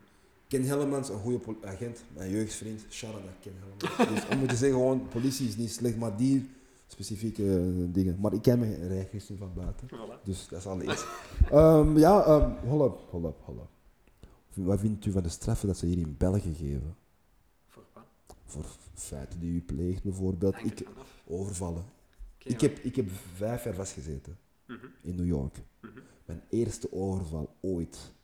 Ken Hellemans, een goede agent, mijn jeugdvriend. Naar Ken Hellemans. dus om te zeggen, gewoon, politie is niet slecht, maar die specifieke eh, dingen. Maar ik ken mijn rijgisteren van buiten. Voilà. Dus dat is al iets. Ehm, ja, um, hold up, hold up, hold up. Wat vindt u van de straffen dat ze hier in België geven? Voor wat? Voor feiten die u pleegt, bijvoorbeeld. Ik, er overvallen. Ik heb, ik heb vijf jaar vastgezeten In New York. Mijn eerste overval ooit.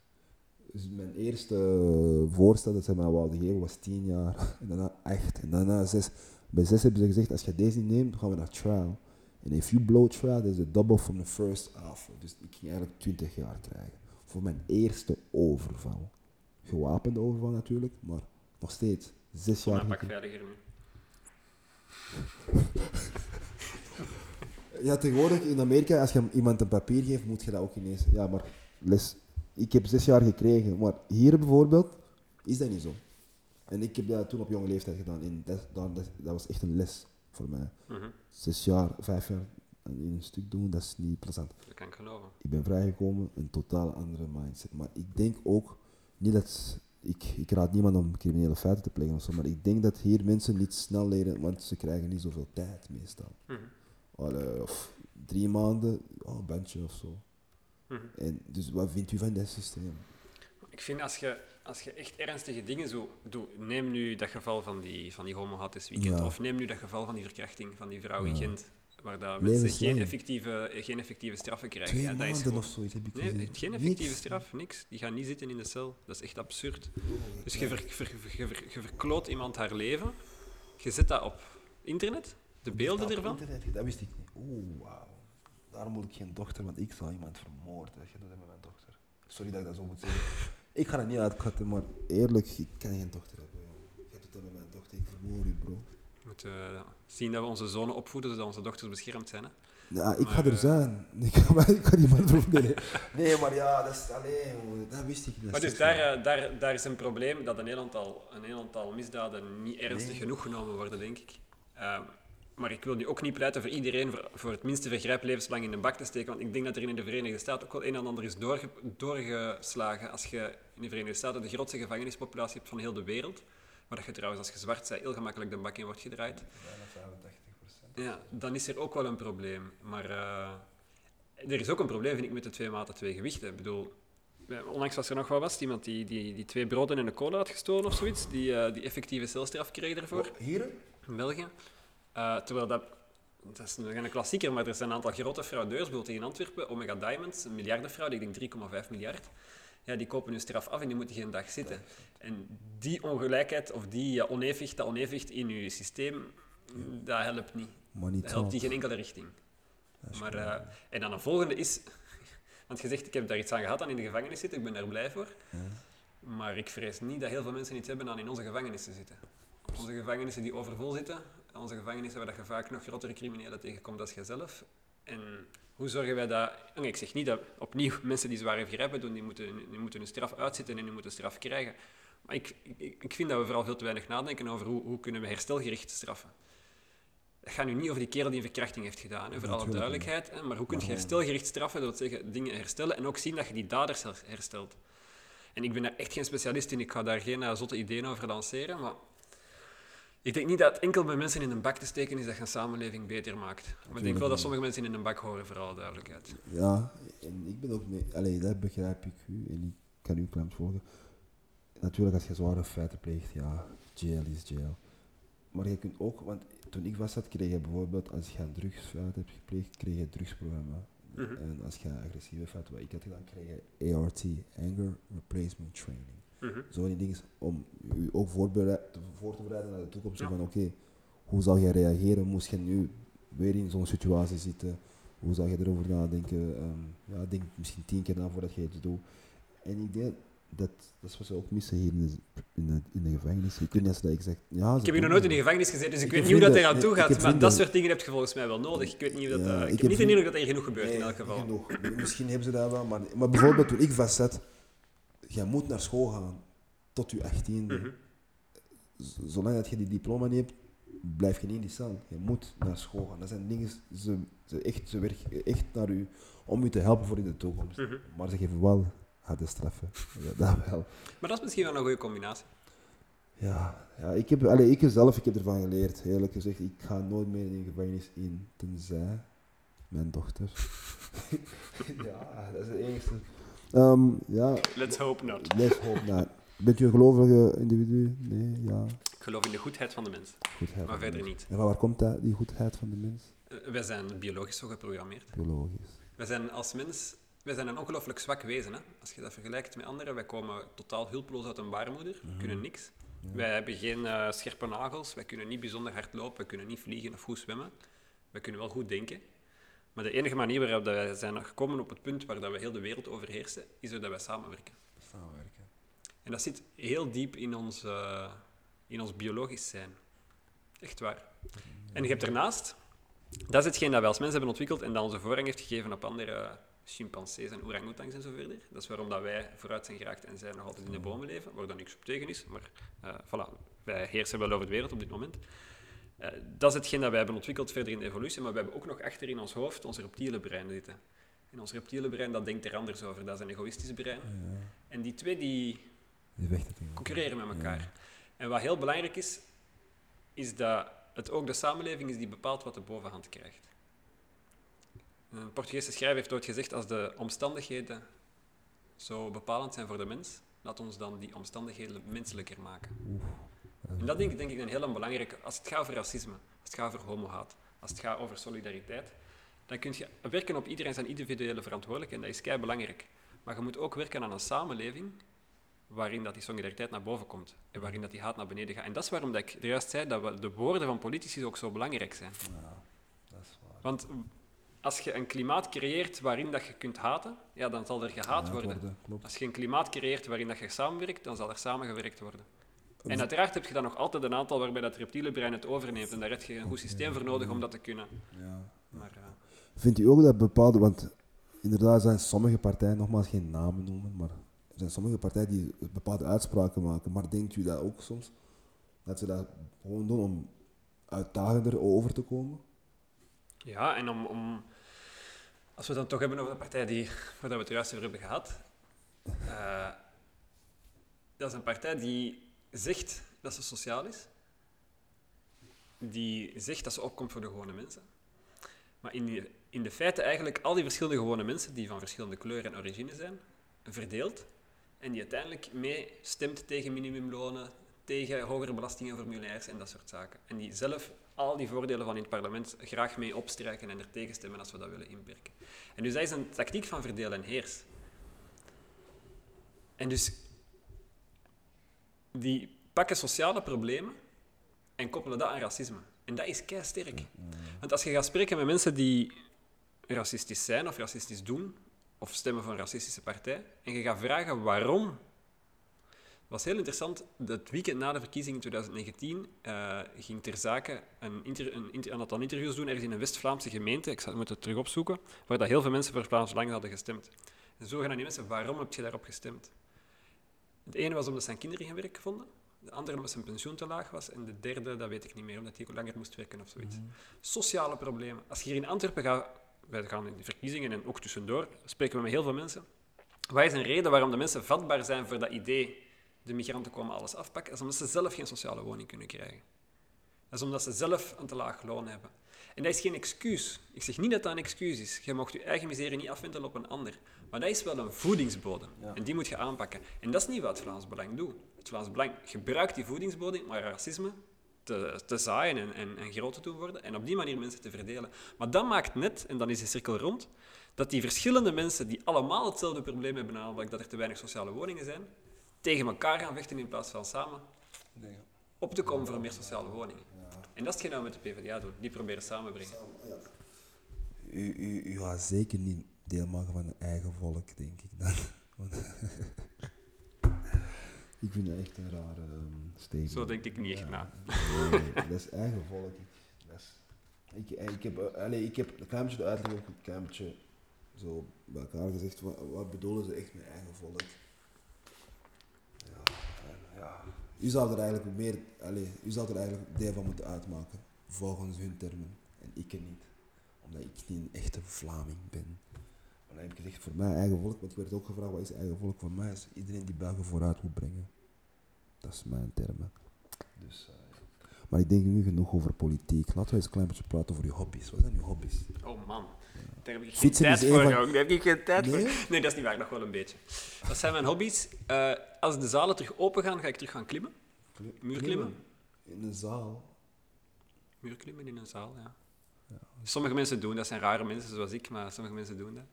Dus mijn eerste eh, voorstel dat ze mij wilden geven was tien jaar. En daarna echt. En daarna zes. Bij zes hebben ze gezegd, als je deze niet neemt, gaan we naar trial. En if you blow trial, dat is the double from the first offer. Dus ik ging eigenlijk 20 jaar krijgen. Voor mijn eerste overval. Gewapende overval natuurlijk, maar nog steeds. Zes jaar. pak veiliger. Ja, tegenwoordig in Amerika, als je iemand een papier geeft, moet je dat ook ineens. Ja, maar les. Ik heb zes jaar gekregen, maar hier bijvoorbeeld is dat niet zo. En ik heb dat toen op jonge leeftijd gedaan. En dat, dat, dat, was echt een les voor mij. Mhm, Zes jaar, vijf jaar in een stuk doen, dat is niet plezant. Dat kan ik geloven. Ik ben vrijgekomen, een totaal andere mindset. Maar ik denk ook, niet dat, ik, ik raad niemand om criminele feiten te plegen of zo, maar ik denk dat hier mensen niet snel leren, want ze krijgen niet zoveel tijd meestal. Mhm, Allee, of drie maanden, oh, een bandje of zo. mhm. En dus wat vindt u van dat systeem? Ik vind als je, als je echt ernstige dingen zo doet, neem nu dat geval van die, van die homo weekend, Ja. of neem nu dat geval van die verkrachting van die vrouw in. Gent, waar dat mensen geen effectieve, geen effectieve straffen krijgen. Twee Ja, dat is gewoon- of zoiets heb ik Nee, gezien. geen effectieve straf, niks. Die gaan niet zitten in de cel. Dat is echt absurd. Dus je, ver, ver- ver- je, ver- je verkloot iemand haar leven, je zet dat op internet, de beelden Dat ervan. internet, dat wist ik niet. Oeh, wauw. Daarom moet ik geen dochter, want ik zou iemand vermoorden. als Je dat met mijn dochter. Sorry dat ik dat zo moet zeggen. ik ga het niet uitkatten, maar eerlijk, ik kan geen dochter hebben. Je doet dat met mijn dochter, ik vermoor u, bro. We moeten eh, zien dat we onze zonen opvoeden, zodat onze dochters beschermd zijn. Hè? Ja, ik ga er eh, zijn. Ik ga, maar, ik ga niemand vermoorden. Nee. nee, maar ja, dat is alleen, dat wist ik niet. Maar dus daar, eh, daar, daar is een probleem dat een heel aantal, een heel aantal misdaden niet ernstig Nee. genoeg genomen worden, denk ik. Ehm, maar ik wil nu ook niet pleiten voor iedereen voor, voor het minste vergrijp levenslang in de bak te steken, want ik denk dat er in de Verenigde Staten ook wel een en ander is doorge, doorgeslagen. Als je in de Verenigde Staten de grootste gevangenispopulatie hebt van heel de wereld, waar dat je trouwens als je zwart bent heel gemakkelijk de bak in wordt gedraaid, Bijna 85 procent. ja, dan is er ook wel een probleem. Maar eh, er is ook een probleem, vind ik, met de twee maten, twee gewichten. Ik bedoel, eh, onlangs was er nog wat was, iemand die, die, die twee broden en een cola had gestolen of zoiets, die, eh, die effectieve celstraf kreeg daarvoor Hier? in België. Eh, terwijl dat, dat is een klassieker, maar er zijn een aantal grote fraudeurs, bijvoorbeeld in Antwerpen, Omega Diamonds, een miljardenfraude, ik denk 3,5 miljard. Ja, die kopen hun straf af en die moeten geen dag zitten. En die ongelijkheid of die eh, onevenwicht, dat onevenwicht in je systeem, dat helpt niet. Niet Dat helpt die geen enkele richting. Maar, eh, en dan een volgende is... Want je zegt, ik heb daar iets aan gehad aan in de gevangenis zitten, ik ben daar blij voor. Ja. Maar ik vrees niet dat heel veel mensen iets hebben aan in onze gevangenissen zitten. Onze gevangenissen die overvol zitten, onze gevangenissen waar dat je vaak nog grotere criminelen tegenkomt dan jijzelf. En hoe zorgen wij dat... en Ik zeg niet dat opnieuw mensen die zware vergrijpen doen, die moeten, die moeten hun straf uitzitten en die moeten straf krijgen. Maar ik, ik, ik vind dat we vooral veel te weinig nadenken over hoe, hoe kunnen we herstelgericht straffen. Het gaat nu niet over die kerel die een verkrachting heeft gedaan, hè, voor alle duidelijkheid. Hè, maar hoe kun je herstelgericht straffen? Dat wil zeggen, dingen herstellen en ook zien dat je die daders her- herstelt. En ik ben daar echt geen specialist in, ik ga daar geen eh, zotte ideeën over lanceren, maar ik denk niet dat enkel bij mensen in een bak te steken is dat je een samenleving beter maakt. Maar ik denk wel dat sommige mensen in een bak horen, voor alle duidelijkheid. Ja, en ik ben ook mee. Allee, dat begrijp ik u en ik kan u klein volgen. Natuurlijk, als je zware feiten pleegt, ja, jail is jail. Maar je kunt ook, want toen ik was zat, kreeg je bijvoorbeeld, als je een drugsfeit hebt gepleegd, kreeg je een drugsprogramma. Mhm. En als je agressieve feiten, wat ik had gedaan, kreeg je ART, Anger Replacement Training. Mhm. Zo die dingen om u ook voorbereid, te- voor te bereiden naar de toekomst. Ja. Van oké, hoe zou jij reageren moest je nu weer in zo'n situatie zitten, hoe zou je erover nadenken? Ehm, ja, denk misschien tien keer na voordat je iets doet. En ik denk dat, dat is wat ze ook missen hier in de, in de, in de gevangenis. Ik weet niet dat exact... Ja, Ik heb hier nog nooit in de gevangenis gezeten, dus ik, Ik weet niet hoe dat er vrienden- aan toe gaat. Maar dat soort dingen heb je volgens mij wel nodig. Ik weet niet of dat... Ja, ik ik heb niet de indruk dat er genoeg gebeurt, in elk geval. genoeg. Misschien hebben ze dat wel, maar, maar bijvoorbeeld toen ik vastzat, jij moet naar school gaan tot je 18e. Mhm. Zolang dat je die diploma niet hebt, blijf je niet in die cel. Je moet naar school gaan. Dat zijn dingen, ze, ze, echt, ze werken echt naar u om u te helpen voor in de toekomst. Mhm. Maar ze geven wel harde straffen. Ja, dat wel. Maar dat is misschien wel een goede combinatie. Ja, ja ik, heb, allee, ik zelf ik heb ervan geleerd. Eerlijk gezegd, ik ga nooit meer in de gevangenis in, tenzij mijn dochter. ja, dat is het enige. Ehm, ja, Let's hope not. les hoop naar. Bent u een gelovige individu? Nee, ja. Ik geloof in de goedheid van de mens, Goedheid maar verder mens. niet. En van waar komt dat, die goedheid van de mens? Eh, Wij zijn biologisch zo geprogrammeerd. Biologisch. Wij zijn als mens wij zijn een ongelooflijk zwak wezen. Hè? Als je dat vergelijkt met anderen, wij komen totaal hulpeloos uit een baarmoeder, we kunnen niks. Wij hebben geen eh, scherpe nagels, wij kunnen niet bijzonder hard lopen, we kunnen niet vliegen of goed zwemmen. Wij kunnen wel goed denken. Maar de enige manier waarop dat wij zijn gekomen op het punt waar dat we heel de wereld overheersen, is doordat wij samenwerken. Samenwerken. En dat zit heel diep in ons, eh, in ons biologisch zijn. Echt waar. En je hebt daarnaast, dat is hetgeen dat wij als mensen hebben ontwikkeld en dat onze voorrang heeft gegeven op andere chimpansees en orangutangs en zo verder. Dat is waarom dat wij vooruit zijn geraakt en zij nog altijd in de bomen leven, waar dan niks op tegen is. Maar eh, voilà, wij heersen wel over de wereld op dit moment. Eh, dat is hetgeen dat wij hebben ontwikkeld verder in de evolutie, maar we hebben ook nog achter in ons hoofd ons reptiele brein zitten. En ons reptiele brein, dat denkt er anders over. Dat is een egoïstisch brein. Ja, En die twee, die, concurreren met elkaar. En wat heel belangrijk is, is dat het ook de samenleving is die bepaalt wat de bovenhand krijgt. Een Portugese schrijver heeft ooit gezegd, als de omstandigheden zo bepalend zijn voor de mens, laat ons dan die omstandigheden menselijker maken. En dat denk, ik- denk ik een heel belangrijke, als het gaat over racisme, als het gaat over homohaat, als het gaat over solidariteit, dan kun je werken op iedereen zijn individuele verantwoordelijkheid en dat is kei belangrijk. Maar je moet ook werken aan een samenleving waarin dat die solidariteit naar boven komt en waarin dat die haat naar beneden gaat. En dat is waarom dat ik juist zei dat we, de woorden van politici ook zo belangrijk zijn. Ja, dat is waar. Want als je een klimaat creëert waarin dat je kunt haten, ja, dan zal er gehaat Ja, worden. Als je een klimaat creëert waarin dat je samenwerkt, dan zal er samengewerkt worden. En uiteraard heb je dan nog altijd een aantal waarbij dat reptiele brein het overneemt. En daar heb je een goed systeem voor nodig om dat te kunnen. Ja. Maar, eh, Vindt u ook dat bepaalde, want inderdaad zijn sommige partijen, nogmaals geen namen noemen, maar er zijn sommige partijen die bepaalde uitspraken maken. Maar denkt u dat ook soms? Dat ze dat gewoon doen om uitdagender over te komen? ja, en om, om, als we het dan toch hebben over de partij die, waar we het juist over hebben gehad. eh, dat is een partij die zegt dat ze sociaal is. Die zegt dat ze opkomt voor de gewone mensen. Maar in, in de feite eigenlijk al die verschillende gewone mensen, die van verschillende kleur en origine zijn, verdeelt. En die uiteindelijk mee stemt tegen minimumlonen, tegen hogere belastingen voor en dat soort zaken. En die zelf al die voordelen van in het parlement graag mee opstrijken en er tegen stemmen als we dat willen inperken. En dus dat is een tactiek van verdeel en heers. En dus die pakken sociale problemen en koppelen dat aan racisme. En dat is kei sterk. Want als je gaat spreken met mensen die racistisch zijn of racistisch doen, of stemmen voor een racistische partij, en je gaat vragen waarom. Het was heel interessant, het weekend na de verkiezingen in 2019 eh, ging ter zake een, een, aantal interviews doen ergens in een West-Vlaamse gemeente, ik zal- het terug opzoeken, waar dat heel veel mensen voor Vlaams Belang hadden gestemd. En zo gaan die mensen, waarom heb je daarop gestemd? Het ene was omdat zijn kinderen geen werk vonden, de andere omdat zijn pensioen te laag was, en de derde, dat weet ik niet meer, omdat hij langer moest werken of zoiets. Sociale problemen. Als je hier in Antwerpen gaat, wij gaan in de verkiezingen en ook tussendoor, spreken we met heel veel mensen. Wat is een reden waarom de mensen vatbaar zijn voor dat idee, de migranten komen alles afpakken? Dat is omdat ze zelf geen sociale woning kunnen krijgen. Dat is omdat ze zelf een te laag loon hebben. En dat is geen excuus. Ik zeg niet dat dat een excuus is. Je mag je eigen miserie niet afwentelen op een ander. Maar dat is wel een voedingsbodem. En die moet je aanpakken. En dat is niet wat het Vlaams Belang doet. Het Vlaams Belang gebruikt die voedingsbodem om racisme te, te zaaien en, en, en groot te doen worden. En op die manier mensen te verdelen. Maar dat maakt net, en dan is de cirkel rond, dat die verschillende mensen die allemaal hetzelfde probleem hebben, namelijk dat er te weinig sociale woningen zijn, tegen elkaar gaan vechten in plaats van samen op te komen voor meer sociale woningen. En dat is hetgeen dat we met de PvdA doen. Die proberen samenbrengen. U, u, u gaat zeker niet deel maken van een eigen volk, denk ik dan. Ik vind dat echt een rare um, statement. Zo denk ik niet echt na. Nee, dat is eigen volk. Ik, dat is, ik, ik, heb, uh, allez, ik heb een klein beetje de uitleg ook een klein beetje zo bij elkaar gezegd. Wat, wat bedoelen ze echt met eigen volk? Ja, en, ja. U zou er eigenlijk meer, allez, u zou er eigenlijk deel van moeten uitmaken, volgens hun termen. En ik er niet omdat ik niet een echte Vlaming ben. Dan heb ik gezegd, voor mij eigen volk, want ik werd ook gevraagd, wat is eigen volk? Voor mij is iedereen die België vooruit wil brengen. Dat is mijn termen. Dus, uh, maar ik denk nu genoeg over politiek. Laten we eens een klein beetje praten over je hobby's. Wat zijn je hobby's? Oh man, daar heb ik geen Fietsen tijd voor. Daar heb ik geen tijd Nee? voor. Nee, dat is niet waar, nog wel een beetje. Wat zijn mijn hobby's? Eh, als de zalen terug open gaan, ga ik terug gaan klimmen. Muurklimmen? In een zaal. Muurklimmen in een zaal, ja. Sommige mensen doen dat, zijn rare mensen zoals ik, maar sommige mensen doen dat.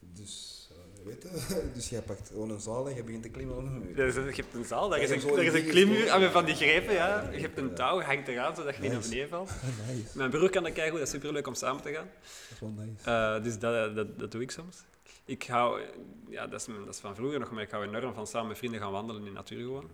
Dus, uh, weet je, dus jij pakt gewoon een zaal en je begint te klimmen op een muur. Dus, eh, je hebt een zaal, daar is een, daar is een klimmuur aan van die grepen, ja. Je hebt een touw, hangt eraan, zodat je niet naar beneden valt. nice. Mijn broer kan dat kijken, dat is superleuk om samen te gaan. Dat is wel nice. Eh, dus dat, dat, dat doe ik soms. Ik hou, ja, dat is, dat is van vroeger nog, maar ik hou enorm van samen met vrienden gaan wandelen in de natuur gewoon.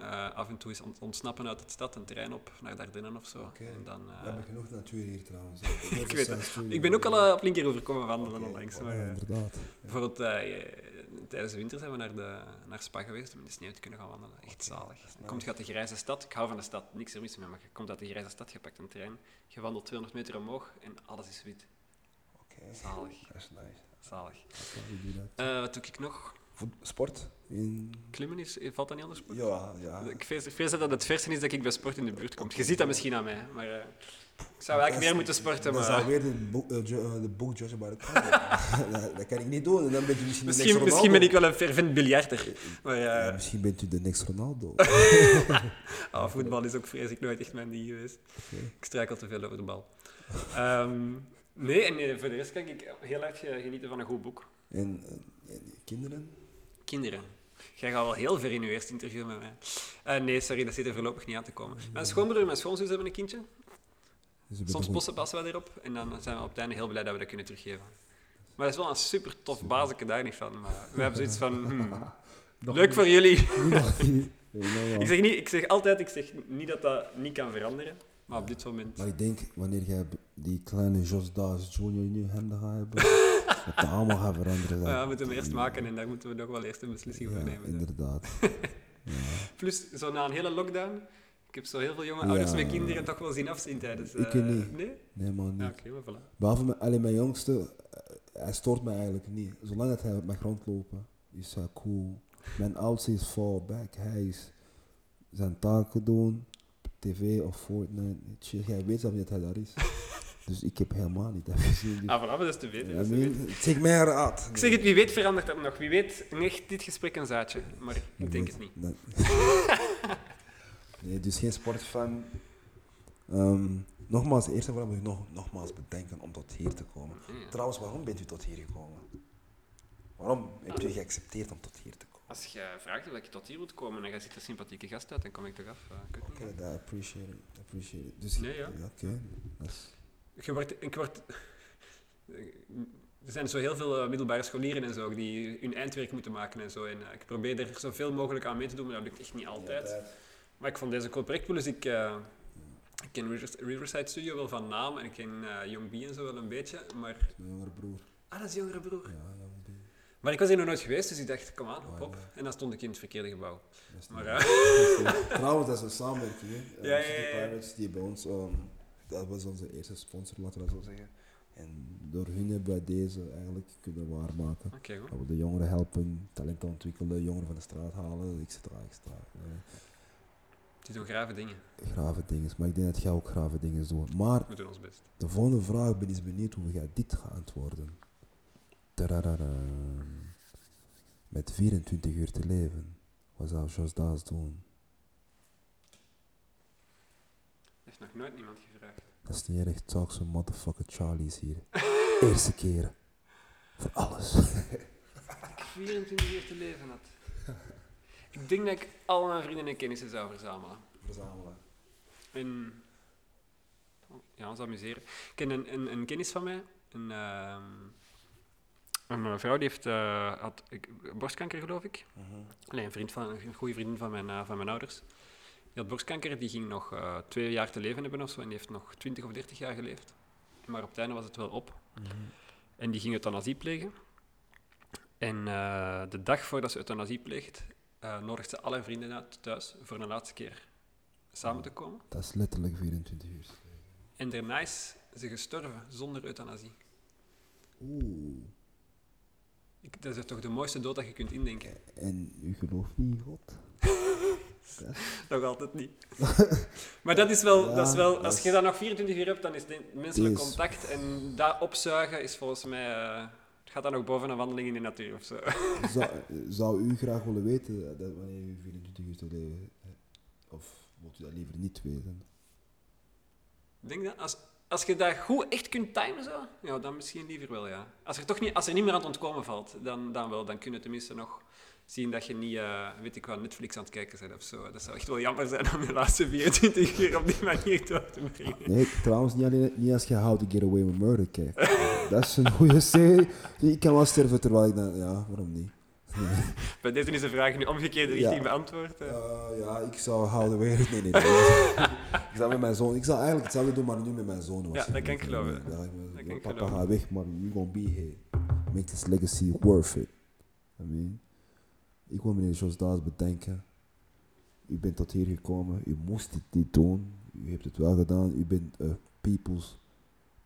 Eh, af en toe eens ont- ontsnappen uit de stad, een trein op naar Dardenne of zo. En dan, eh, We hebben genoeg natuur hier trouwens. ik weet het. Ik ben ook al eh, op Linkeroever komen wandelen onlangs. Maar, Ja, eh, inderdaad. bijvoorbeeld eh, eh, tijdens de winter zijn we naar, de, naar Spa geweest om in de sneeuw te kunnen gaan wandelen. Echt zalig. Dan komt je uit de grijze stad. Ik hou van de stad, niks er mis mee, maar je komt uit de grijze stad, je pakt een trein, je wandelt 200 meter omhoog en alles is wit. Oké. Zalig, Dat is nice. zalig. Eh, wat doe ik nog? Sport? In... Klimmen is, valt dat niet onder sport? Ja, ja. Ik vrees, ik vrees dat het verste is dat ik bij sport in de buurt kom. Je ziet dat misschien aan mij, maar eh, ik zou eigenlijk meer moeten sporten. Dan zou Maar weer de boek, eh, eh, de by the Cover. dat, dat kan ik niet doen. En dan bent u misschien, de misschien, next misschien ben ik wel een fervent biljarter. Maar Ja, ja, misschien bent u de next Ronaldo. ah, voetbal is ook vreselijk nooit echt mijn ding geweest. Ik struikel te veel over de bal. Ehm, nee, en eh, voor de rest kan ik heel erg eh, genieten van een goed boek. en, eh, en kinderen? Kinderen. Jij gaat wel heel ver in je eerste interview met mij. Eh, nee, sorry, dat zit er voorlopig niet aan te komen. Mijn schoonbroer en mijn schoonzus hebben een kindje. Soms toch passen, we erop en dan zijn we op het einde heel blij dat we dat kunnen teruggeven. Maar dat is wel een super tof baas, ik heb daar niet van. Maar we hebben zoiets van, hmm, leuk voor jullie. Ik zeg, niet, ik zeg altijd, ik zeg niet dat dat niet kan veranderen. Maar op dit moment... Maar ik denk, wanneer jij die kleine Jos Daas Jr. in je handen gaat hebben, dat dat allemaal gaat veranderen. Maar ja, we moeten hem eerst maken en daar moeten we nog wel eerst een beslissing Ja, nemen. inderdaad. Plus, zo na een hele lockdown, ik heb zo heel veel jonge ouders met kinderen toch wel zien afzien tijdens... Ik eh, niet. Nee? Nee, man, niet. Maar voilà. Behalve mijn, alleen mijn jongste, eh, hij stoort mij eigenlijk niet. Zolang dat hij op mijn grond lopen, is hij cool. Mijn oudste is fall back. Hij is zijn taken doen, tv of Fortnite. Chill. Jij weet zelf niet dat hij daar is. Dus ik heb helemaal niet even gezien. Dus, Ah, maar dat is te weten. Dat mean, zeg mij raad. Ik zeg het, wie weet verandert dat nog. Wie weet, echt dit gesprek een zaadje. Maar ik denk het niet. Nee, nee dus geen sportfan. Ehm, nogmaals, eerst en vooral moet ik nog, nogmaals bedenken om tot hier te komen. Ja. Trouwens, waarom bent u tot hier gekomen? Waarom hebt u geaccepteerd om tot hier te komen? Als je vraagt of ik tot hier moet komen en jij ziet er sympathieke gast uit, dan kom ik toch af. Oké, dat appreciate it. Appreciate it. Dus, Nee, ja. Oké, dat Je wordt, ik word, er zijn zo heel veel eh, middelbare scholieren en zo die hun eindwerk moeten maken en zo. En eh, ik probeer er zoveel mogelijk aan mee te doen, maar dat lukt echt niet altijd. Maar ik vond deze cool project, plus ik, eh, ik ken Rivers- Riverside Studio wel van naam en ik ken Young B en zo wel een beetje. Maar, Mijn jongere broer. ah, dat is jongere broer. Ja. Maar ik was hier nog nooit geweest, dus ik dacht, kom aan, hop, ja. En dan stond ik in het verkeerde gebouw. Dat is Maar, eh, dat is niet- Trouwens, dat is een samenwerking. hè. Ja, Eh, ja, ja. Pirates, die bij ons, ehm, dat was onze eerste sponsor, laten we dat zo zeggen. En door hun hebben wij deze eigenlijk kunnen waarmaken. Dat we de jongeren helpen, talenten ontwikkelen, jongeren van de straat halen, et cetera, et cetera. Eh, Die doen grave dingen. grave dingen, maar ik denk dat jij ook grave dingen doet. Maar We doen ons best. de volgende vraag ben eens benieuwd hoe jij dit gaat antwoorden. Tadadadam. Met 24 uur te leven, wat zou Jos Daas doen? Heeft nog nooit niemand gevraagd. Dat is niet erg, talk some motherfucker Charlie's hier. Eerste keer. Voor alles. ik 24 uur te leven had. Ik denk dat ik al mijn vrienden en kennissen zou verzamelen. Verzamelen. En ja, ons amuseren. Ik ken een, een, een kennis van mij, een, ehm, een vrouw die heeft eh, had ik, borstkanker, geloof ik. Nee, een, vriend van, een goede vriendin van mijn, eh, van mijn ouders. Die had borstkanker, die ging nog eh, twee jaar te leven hebben of zo, en die heeft nog 20 of 30 jaar geleefd. Maar op het einde was het wel op. En die ging euthanasie plegen. En eh, de dag voordat ze euthanasie pleegt, uh, nodigt ze alle vrienden uit thuis voor een laatste keer samen te komen. Dat is letterlijk 24 uur. En daarna is ze gestorven zonder euthanasie. Oeh. Ik, dat is toch de mooiste dood dat je kunt indenken? En u gelooft niet in God? Nog altijd niet. maar dat is wel, Ja, dat is wel dat als is- je dat nog 24 uur hebt, dan is het menselijk contact en dat opzuigen is volgens mij... eh, het gaat dan ook boven een wandeling in de natuur of zo. zou, zou u graag willen weten dat wanneer u 24 uur te leven? Of wilt u dat liever niet weten? Ik denk dat als, als je dat goed echt kunt timen, zo, ja, dan misschien liever wel, ja. Als er toch niet, als er niet meer aan het ontkomen valt, dan, dan wel. Dan kun je tenminste nog zien dat je niet, eh, weet ik wat, Netflix aan het kijken bent of zo. Dat zou echt wel jammer zijn om je laatste 24 uur op die manier door te brengen. Nee, trouwens niet, alleen, niet als je How to Get Away with Murder kijkt. dat is een goede serie. Ik kan wel sterven terwijl ik dan... Ja, waarom niet? Bij deze is de vraag nu omgekeerde richting Ja. beantwoord. eh. Ja, ik zou houden weer. Nee, nee, nee. ik zou met mijn zoon. Ik zou eigenlijk hetzelfde doen, maar nu met mijn zoon. Ja, dat kan ik geloven. Ja, ik ben- Dat kan ik papa gaat weg, maar you gonna be here. Make this legacy worth it. I mean, ik wil meneer Jos Daas bedanken. U bent tot hier gekomen. U moest dit niet doen. U hebt het wel gedaan. U bent eh, people's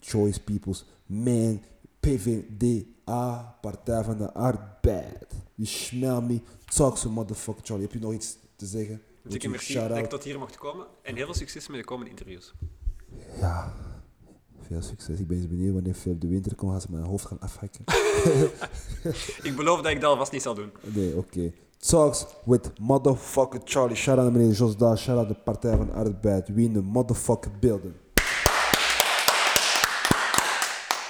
choice, people's man. PVDA, Partij van de Arbeid. You smell me. Talk so motherfucker Charlie. Heb je nog iets te zeggen? Dikke merci dat ik tot hier mocht komen. En heel veel succes met de komende interviews. Ja, veel succes. Ik ben eens benieuwd wanneer Philip de Winter komt. Gaan ze mijn hoofd gaan afhakken? Ik beloof dat ik dat alvast niet zal doen. Nee, oké. Talks with motherfucker Charlie. Shout out naar meneer Jos Daas. Shout out de Partij van Arbeid. Wie in de motherfucker beelden.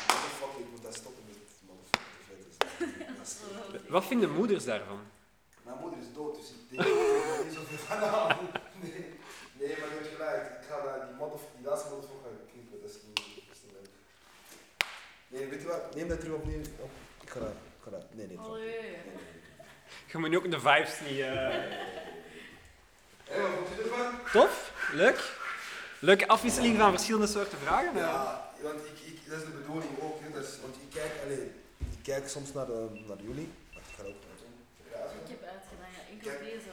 Motherfucker, ik moet daar stoppen met motherfucker. Wat vinden moeders daarvan? Mijn moeder is dood, dus ik denk ik van aan. Nee, nee, maar je hebt gelijk. Ik ga daar die, motherf- die laatste motherfucker knippen. Dat is niet, dat is niet leuk. Nee, weet je wat? Neem dat terug opnieuw. op. Ik ga daar. Ik ga daar. Nee, nee. terug. Allee. Nee, nee, nee. Je moet nu ook de vibes niet... eh, Hé, wat vond je ervan? Tof? Leuk? Leuke afwisseling van verschillende soorten vragen. Ja, want ik, ik, dat is de bedoeling ook. Hè. Dat is, want ik kijk, alleen, ik kijk soms naar, eh, naar jullie. Wacht, ik ga ook. Ja, Ik heb uitgedaan, ja, enkel Kijk. deze